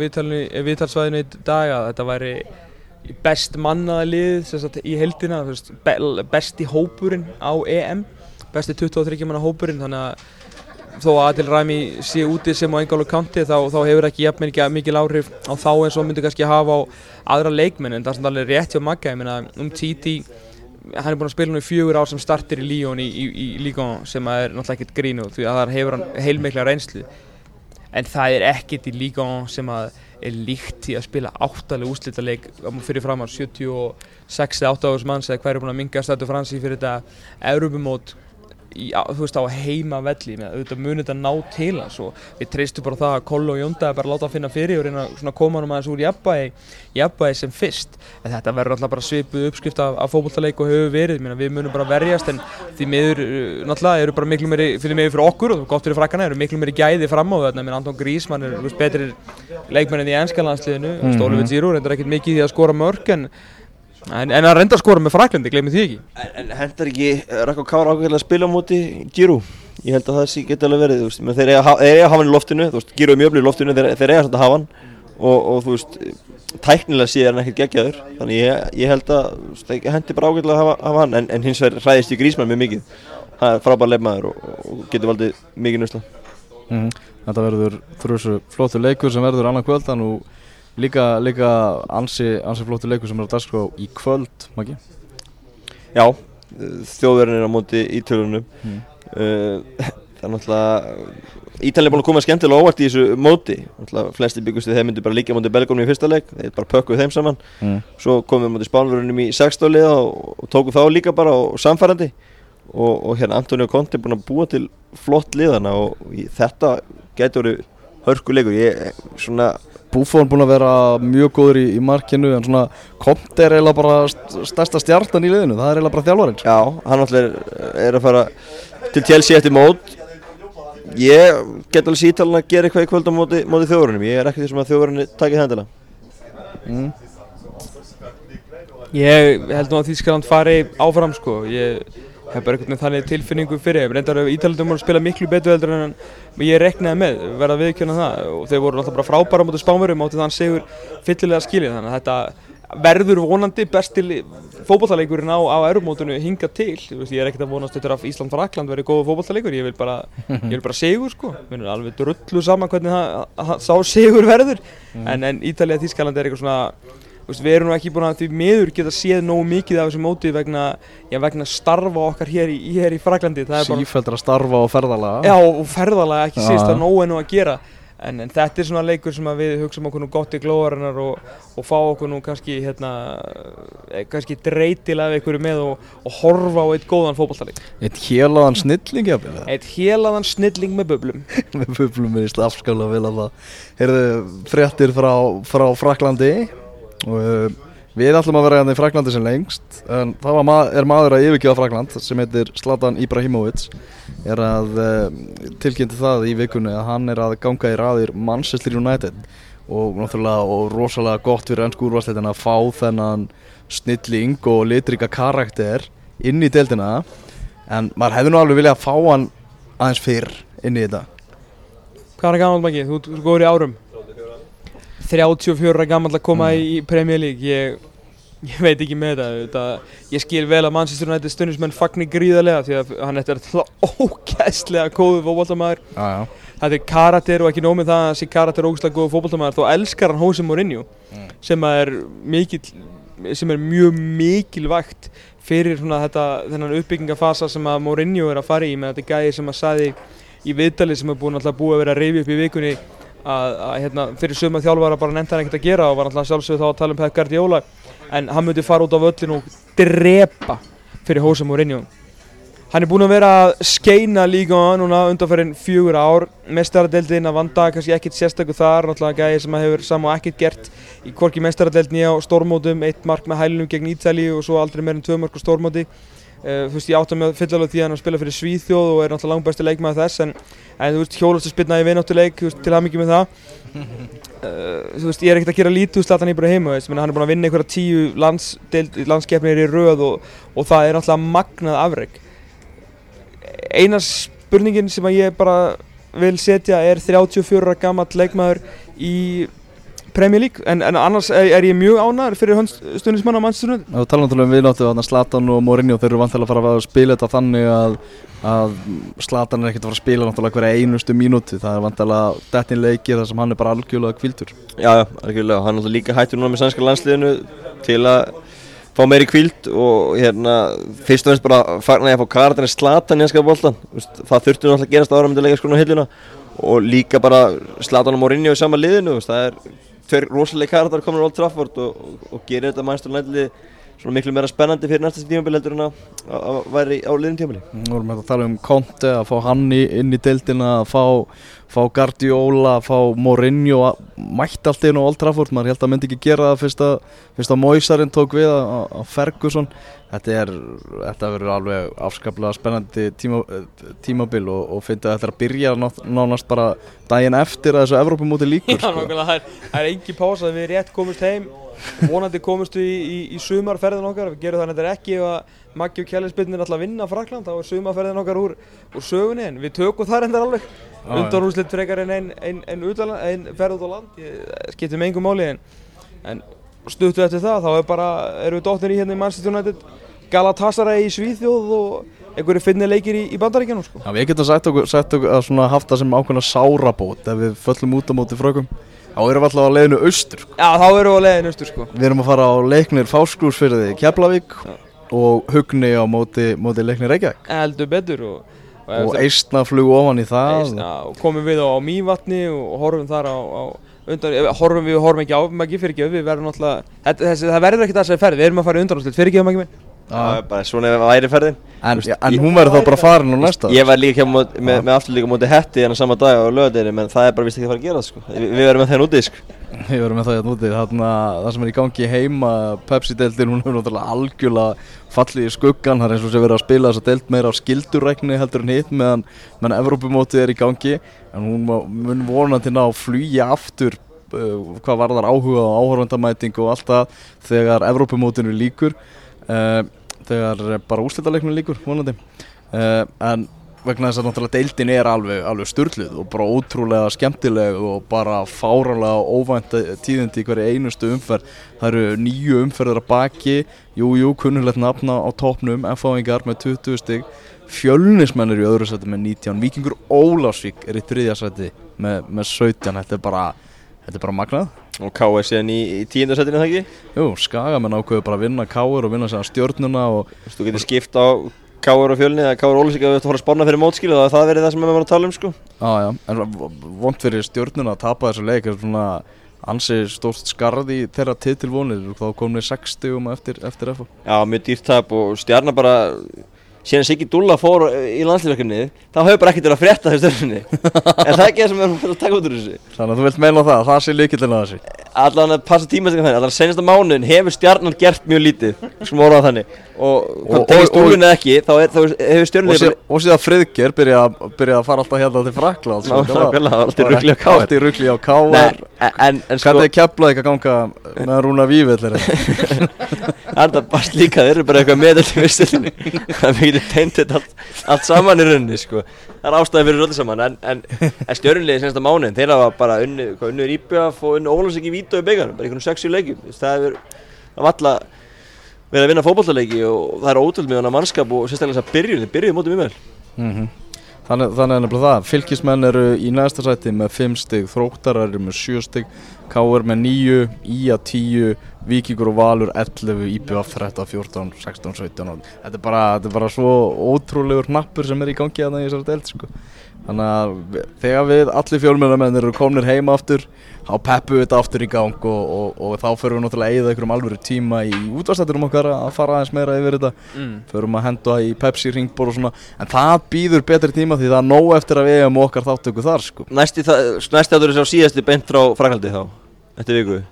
viðtalsvæðinu í dag að þetta væri best mannaða lið sagt, í heldina, þú veist, be, besti hópurinn á EM, besti 23 manna hópurinn, þannig að þó að Adil Rami sé úti sem á engálu kanti þá, þá hefur ekki jafn mikil áhrif á þá eins og myndi kannski hafa á aðra leikmenn en það er svona alveg rétt hjá Magga, ég meina um Titi hann er búinn að spila nú í fjögur ár sem startir í Lyon í, í, í Ligon sem er náttúrulega ekkert grínu því að það hefur hann heilmikla reynslu. En það er ekkert í Ligon sem að er líkt í að spila áttalega úslítaleik fyrir fram á 76 eða 8 árs manns eða hver er búinn að minga stættu fransi fyrir þetta Europamót í, þú veist á heima velli með auðvitað munið þetta ná til hans og við treystum bara það að Kollo og Jónda bara láta hann finna fyrir og reyna svona að koma hann aðeins úr jafnbæði, jafnbæði sem fyrst. En þetta verður alltaf bara svipuð uppskrift af, af fókbóltaleik og hefur verið. Meina, við munum bara verjast en því miður uh, náttúrulega eru bara miklu meiri fyrir mig fyrir okkur og gott fyrir frakkana eru miklu meiri gæði fram á þetta menn Anton Grísmann er veist, betri leikmenn en í ennskalandsliðinu mm -hmm. Stólivit Zíró reyndar ekkert mikið í að skora mörg en En, en að reynda að skora með Fraklandi, glemir því ekki
En, en hendar ekki Rakko Kára ákveðlega að spila á móti Giroud? Ég held að það sé geti alveg verið, þú veist, menn þeir eiga að- hafa hann í loftinu, þú veist, Giroud er mjög öflug í loftinu, þeir, þeir eiga samt að hafa hann og, og þú veist, tæknilega sé hann ekkert geggjaður, þannig ég, ég held að þú veist, þeir hendi bara ákveðlega að hafa, hafa hann, en, en hins vegar hræðist í Grísmann mjög mikið, hann er frábær leifmaður og, og getur valdið mikið nusla.
Mhm. Þetta verður þrjusu flottur leikur sem verður annan kvöldan og líka, líka ansi, ansi flottur leikur sem er á dagskrá í kvöld, Maggi.
Já, þjóðverðin er á móti ítölunum
Mm.
uh, Það er náttúrulega Ítalið er búin að koma skemmtilega óvart í þessu móti náttúrulega flesti byggust við þeir myndu bara líka móti Belgónum í fyrsta leik, þeir bara pökkuð þeim saman
Mm.
svo komum við móti Spánverðunum í sextáliða og, og tókum þá líka bara og samfærandi og, og hérna Antonio Conte er búin að búa til flott liðana og í, þetta getur verið hörkuleikur ég svona
Buffon búinn að vera mjög góður í, í markinu en svona Conte er eiginlega bara st- stærsta stjartan í liðinu, það er eiginlega bara þjálfarinn.
Já, hann náttúrulega er, að fara til Chelsea eftir mót Ég get alveg sítalan að gera eitthvað í kvöld á móti, móti þjóðurinnum Ég er ekki því sem að þjóðurinni takið hendina
Mm.
Ég held nú að Þýskaland fari áfram sko Ég hef bara einhvern veginn þannig tilfinningu fyrir Reyndar Ítalandum voru að spila miklu betur heldur en ég reknaði með, verða viðkjöna það. Og þeir voru alltaf bara frábæra á móti spánverum átti þann sigur fyllilega skilið. Þannig að þetta verður vonandi besti fótballtaleikurinn á, á erumótinu hinga til. Veist, ég er ekkert að vonast eftir að Ísland Frakland verði góða fótballtaleikur ég vil bara, ég vil bara sigur sko. Mér er alveg drullu saman hvernig það, það, sá sigur verður. En, en Ítalija Þýskaland er eitthvað svona við erum nú ekki búin að því miður geta séð nógu mikið af þessu móti vegna, já, vegna starfa okkar hér í, hér í
Sífeldur að starfa og ferðalaga.
já, og ferðalega ekki síst að nógu ennú að gera en, en þetta er svona leikur sem við hugsaum okkur nú gott í glóðarinnar og, og fá okkur nú kannski hérna, eh, kannski dreitilega við ykkur með og, og horfa á eitt góðan fótballtaleik
Eitt hélaðan snilling, jafnvel.
eitt hélaðan snilling með bublum
Við bublum er í slafskála vel að það. Heyrðu, fréttir frá, frá Fraklandi og uh, við ætlum að vera hérna í Fraklandi sem lengst en það ma er maður að yfirkjöða Frakland sem heitir Zlatan Ibrahimovic er að uh, tilkynnti það í vikunni að hann er að ganga í raðir Manchester United. Og náttúrulega og rosalega gott fyrir ennsku úrvarsleitin að fá þennan snilling og litrika karakter inn í deildina. En maður hefði nú alveg viljað að fá hann aðeins fyrr inn í þetta.
Hvað er gammal mæki? Þú þú ert góður í árum 34 ára gammal að koma í, í Premier League. Ég, ég veit ekki með þetta, ég skil vel að Manchester United stundismenn fagni gríðarlega því að hann er alltaf ógæstlega góðu fótballtamaður
Já, já.
þetta er karakter og ekki nómið það að þessi karakter er ógæstlega góðu fótballtamaður þá elskar hann Jose Mourinho sem að er mikill sem er mjög mikilvægt fyrir svona þetta þennan uppbyggingafasa sem að Mourinho er að fara í með þetta gæði sem að saði í viðtali sem er búin alltaf búið að vera að reyfi upp í vikunni að, að hérna, fyrir suma þjálfara bara nefnt hann ekkert að gera og var alltaf sjálfsögð þá að tala um Pep Guardiola. En hann myndi fara út á völlin og drepa fyrir Jose Mourinho. Hann er búinn að vera að skeina líka núna undanferðin fjögur ár. Mestaradeldin að vanda kannski ekkert sérstakku þar. Náttúrulega gæði sem að hefur saman ekkert gert Í hvorki mestaradeldin á stórmótum Eitt mark með hælunum gegn Ítali og svo aldrei meir en tvö mark á stórmóti uh, þú veist, ég átta mig fyllilega því að hann spila fyrir Svíþjóð og er náttúrulega langbæsti leikmaður þess en, en þú veist, hjólast að spilna í vináttuleik til aðmyggjum með það. Uh, þú veist, ég er ekkert að gera lítið úr Zlatan Ibrahimovic, þú veist, hann er búinn að vinna einhverja tíu landskeppnir í röð og, og það er náttúrulega magnað afreg eina spurningin sem að ég bara vil setja er 34 ára gammal leikmaður í Premier League en, en annars er, er ég mjög ánæður fyrir stundismann á mannstunum
Þú tala náttúrulega um viðnáttu þarna Zlatan og Mourinho þeir eru vantilega að fara að spila þetta þannig að, að Zlatan er ekkert að fara að spila náttúrulega hverja einustu mínúti það er vantilega dettin leikir þar sem hann er bara algjörlega kvildur
Já, já, algjörlega, hann er náttúrulega líka hættur núna með sænska landsliðinu til að fá meiri kvíld og hérna fyrst og finnst bara fagnar ég að fá Karatin Zlatan í hanska bóltan það þurfti náttúrulega að gerast ára með leika skruna hillina og líka bara Zlatan og Mourinho í sama liðinu það er tveir rosalega karakter komin á Old Trafford og, og, og gerir þetta mænstur nættili svona miklu meira spennandi fyrir næsta tímafél heldur en að væri á liðin tímaféli
Nú erum við að tala um Conte, að fá hann í, inn í deildina, að fá, fá Guardiola, að fá Mourinho að mætti allt einu á Old Trafford. Maður held að myndi ekki gera það fyrst að, fyrst að Moisarinn tók við að Ferguson. Þetta er, þetta verður alveg afskaplega spennandi tíma, tímabil og, og finnst að þetta er að byrja nánast bara daginn eftir að þessu Evrópumóti líkur
Já, sko. það er, er engi pása við rétt komist heim vonandi komist við í, í, í sumarferðin okkar. Við gerum þannig að þetta er ekki ef að Maggi og Kjellinsbyrnir er alltaf að vinna Frakland þá er sumarferðin okkar úr, úr sögunni en við tökum það reyndar alveg. Undan úrslitt frekar en einn ein, ein, ein ferð út á land skiptir með engum máli en, en stuttu eftir það þá er bara, erum við dóttir í hérna í Manchester United Galatasaray í Svíþjóð og einhverju finni leikir í, í bandaríkjanum sko.
Já, við getum sagt okkur, sagt okkur að haft það sem ákveðna sárabót ef við föllum út á móti frökkum þá erum við alltaf á leiðinu austur.
Já, þá erum við á leiðinu austur sko.
Við erum að fara á leiknir Fáskrúsfyrði Keflavík Já. og Hugni á móti, móti leiknir Reykjavík
Eldur betur og,
og, og eistna flug ofan í það
eistna, og komum við á, á Mývatni og horfum þar á, á undan, horfum við horfum ekki á Maggi fyrir ekki við verðum alltaf það verður ekki það sem ferð, við erum að fara undan fyrir ekki Maggi minn
Það er bara svona ef það væri ferðin.
En, Vist, en hún verður þá bara farin á næsta
Ég var líka með, með, með afturlíka mútið hetti hérna sama dag á lögadeginu menn það er bara vist ekki að fara að gera það sko. Vi, Við verðum með það nútið sko.
Við verðum með það hérna úti. Það sem er í gangi heima Pepsi-deltin hún er náttúrulega algjörlega fallið í skuggan Það er eins og sem verður að spila þessa delt meira á skildurækni heldur en hitt meðan, meðan Evrópumótið er í gangi. En hún mun vonandi ná að flýja aftur uh, hvað var þar áhuga og áhörvendamæting og allt það þegar Evrópumótinu líkur uh, þegar bara úslítaleiknum líkur vonandi. Uh, en vegna þess að náttúrulega deildin er alveg, alveg störluð og bara ótrúlega skemmtileg og bara fáralega óvænt tíðindi í hverju einustu umferð. Það eru nýju umferðar að baki. Jújú, jú, kunnulegt nafna á toppnum F-fáingar með 20 stygg fjölnismenn er í öðru seti með 19 Vikingur Ólásvík er í þriðja seti með, með 17 þetta er bara, þetta er bara magnað
Og K.R. síðan í, í tíundarsætinu það ekki?
Jú, Skagamenn ákveður bara að vinna K.R. og vinna sér stjórnuna og
Þú veist, þú getur skipt á K.R. og fjölni eða K.R. Ólisík að þú ætti að fara að spána fyrir mótskil og það er það verið það sem við varum að tala um sko
Já, já, en vond fyrir stjórnuna að tapa þessu leik er svona ansi stórt skarð í þeirra titilvonir þá komum við 60 um eftir, eftir FO
Já, mjög dýrt tap og stjarnar bara síðan Siggi Dúlla fór í landslýfverkefni þá hefur bara ekkert verið að frétta þessu stjórnunni en það er ekki það sem við erum að taka út úr þessu?
Þannig að þú vilt meina það, það sé líkillin að þessu.
Allan að passa tímastengar þannig, allan að senjasta mánuðin hefur stjarnar gert mjög lítið sem orðað þannig. Og hvað tegist Dúllun eða ekki þá, er, þá hefur stjórnunni
Og, síð, og síðan Friðger byrja, byrja að fara alltaf hérna til
nákvæmlega, alltaf
Alltaf ruggli á káar. Hvernig er keflaði ekki að ganga með Rúna Vívill
Það? Er bara líka, þeir eru bara eitthvað með í mikið teintið allt, allt saman í rauninni sko. Það er ástæði fyrir öllu saman En, en, en stjórnliði senast á mánuðin Þeir hafa bara unnu, unnu Íbjaf og unnu Ólandsleiki í Vító í byggjanum Bara einhvern sexu leikjum Það er valla verið að vinna fókbaltaleiki Og það er ótrúld með hana mannskap Og sérstaklega þess að byrjun, þeir byrjuði mótið mjög vel
mm -hmm. Þannig, þannig er nefnilega það, fylgismenn eru í næsta sæti með 5 stygg, þróttarar eru með 7 stygg, K.R. með 9, Í.A. 10, Víkingur og Valur 11, IPF 13, 14, 16, 17 Þetta er bara, þetta er bara svo ótrúlegur nappur sem er í gangi að það í þessari deild sko. Þannig að þegar við allir fjölmjörnarmenn eru komnir heima aftur þá peppum við þetta aftur í gang og, og, og þá förum við náttúrulega að eigða einhverjum alvöru tíma í útvarstætturum okkar að fara aðeins meira yfir þetta mm. förum að henda í Pepsi ringbor og svona en það býður betri tíma því það er nóg eftir að við eigum okkar þáttöku þar sko.
Næsti, næsti áttur er sá síðasti beint frá Frakaldi þá, eftir viku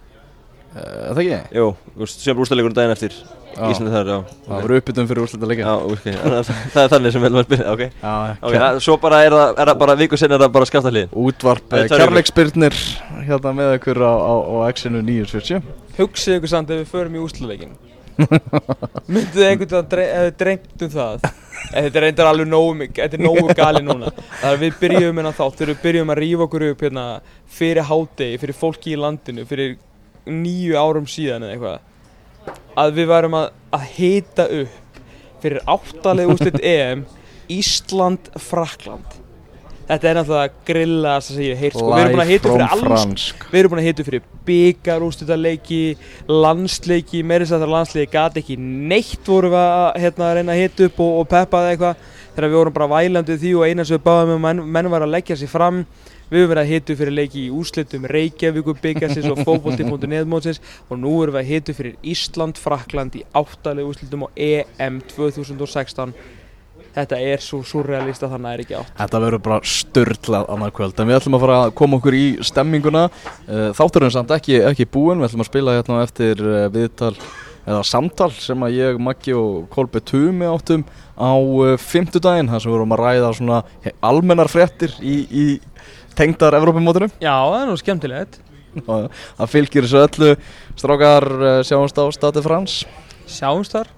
Það ekki?
Jú, þú veist, sem úrstæðleikur daginn eftir
Já.
Íslandi þar, já.
Það var uppbytun fyrir úrslita leikja
Já, ok, þannig að það er þannig sem vel maður spila, ok.
Já,
Ok, það- svo bara er það, er það bara viku sen er það bara skafta hlið
Útvarp eh, kærleiksbyrnir hérna með ykkur á, á, á X-inu 970
Hugsið ykkur samt ef við förum í úsluleikin Myndið þið einhvern veginn dre eða dreymt um það? En þetta er reyndar alveg nógu mikið, þetta er nógu gali núna. Það er við byrjum hérna þátt, þegar við byrjum að rífa okkur upp hérna fyrir hádegi, fyrir fólki í landinu, fyrir nýju árum síðan eða eitthvað Að við værum að, að hita upp fyrir áttalega úrslit EM Ísland-Frakland Þetta er náttúrulega grillast að segja heilt sko, við erum búin að hita upp fyrir alls Við erum búin að hitta fyrir byggar, úrstutaleiki, landsleiki, meiri sættar landsleiki, gati ekki neitt vorum við að hérna, reyna að hitta upp og, og peppa það eitthvað. Þegar við vorum bara vælandi því og eina sem við báðum um menn, menn var að leggja sér fram við höfum verið að hitta upp fyrir leiki í úrslitum Reykjavíkur byggarsins og fókbólti.net mótsins og nú erum við að hitta upp fyrir Ísland, Frakland í áttalega úrslitum og EM 2016 Þetta er svo surrealist að það næri ekki átt.
Þetta verður bara störtlað annað kvöld. En við ætlum að fara að koma okkur í stemminguna. Eh, Þátturinn samt ekki, ekki búinn. Við ætlum að spila hérna á eftir eh, viðtal eða samtal sem að ég, Maggi og Kolbe Tumi áttum á uh, fimmtudaginn þar sem við vorum að ræða svona almennar fréttir í, í tengdar Evrópumótinu.
Já, það er nú skemmtilegt.
Það fylgir þessu öllu. Strákar eh, sjáumst á Stati Frans
Sjáumst þar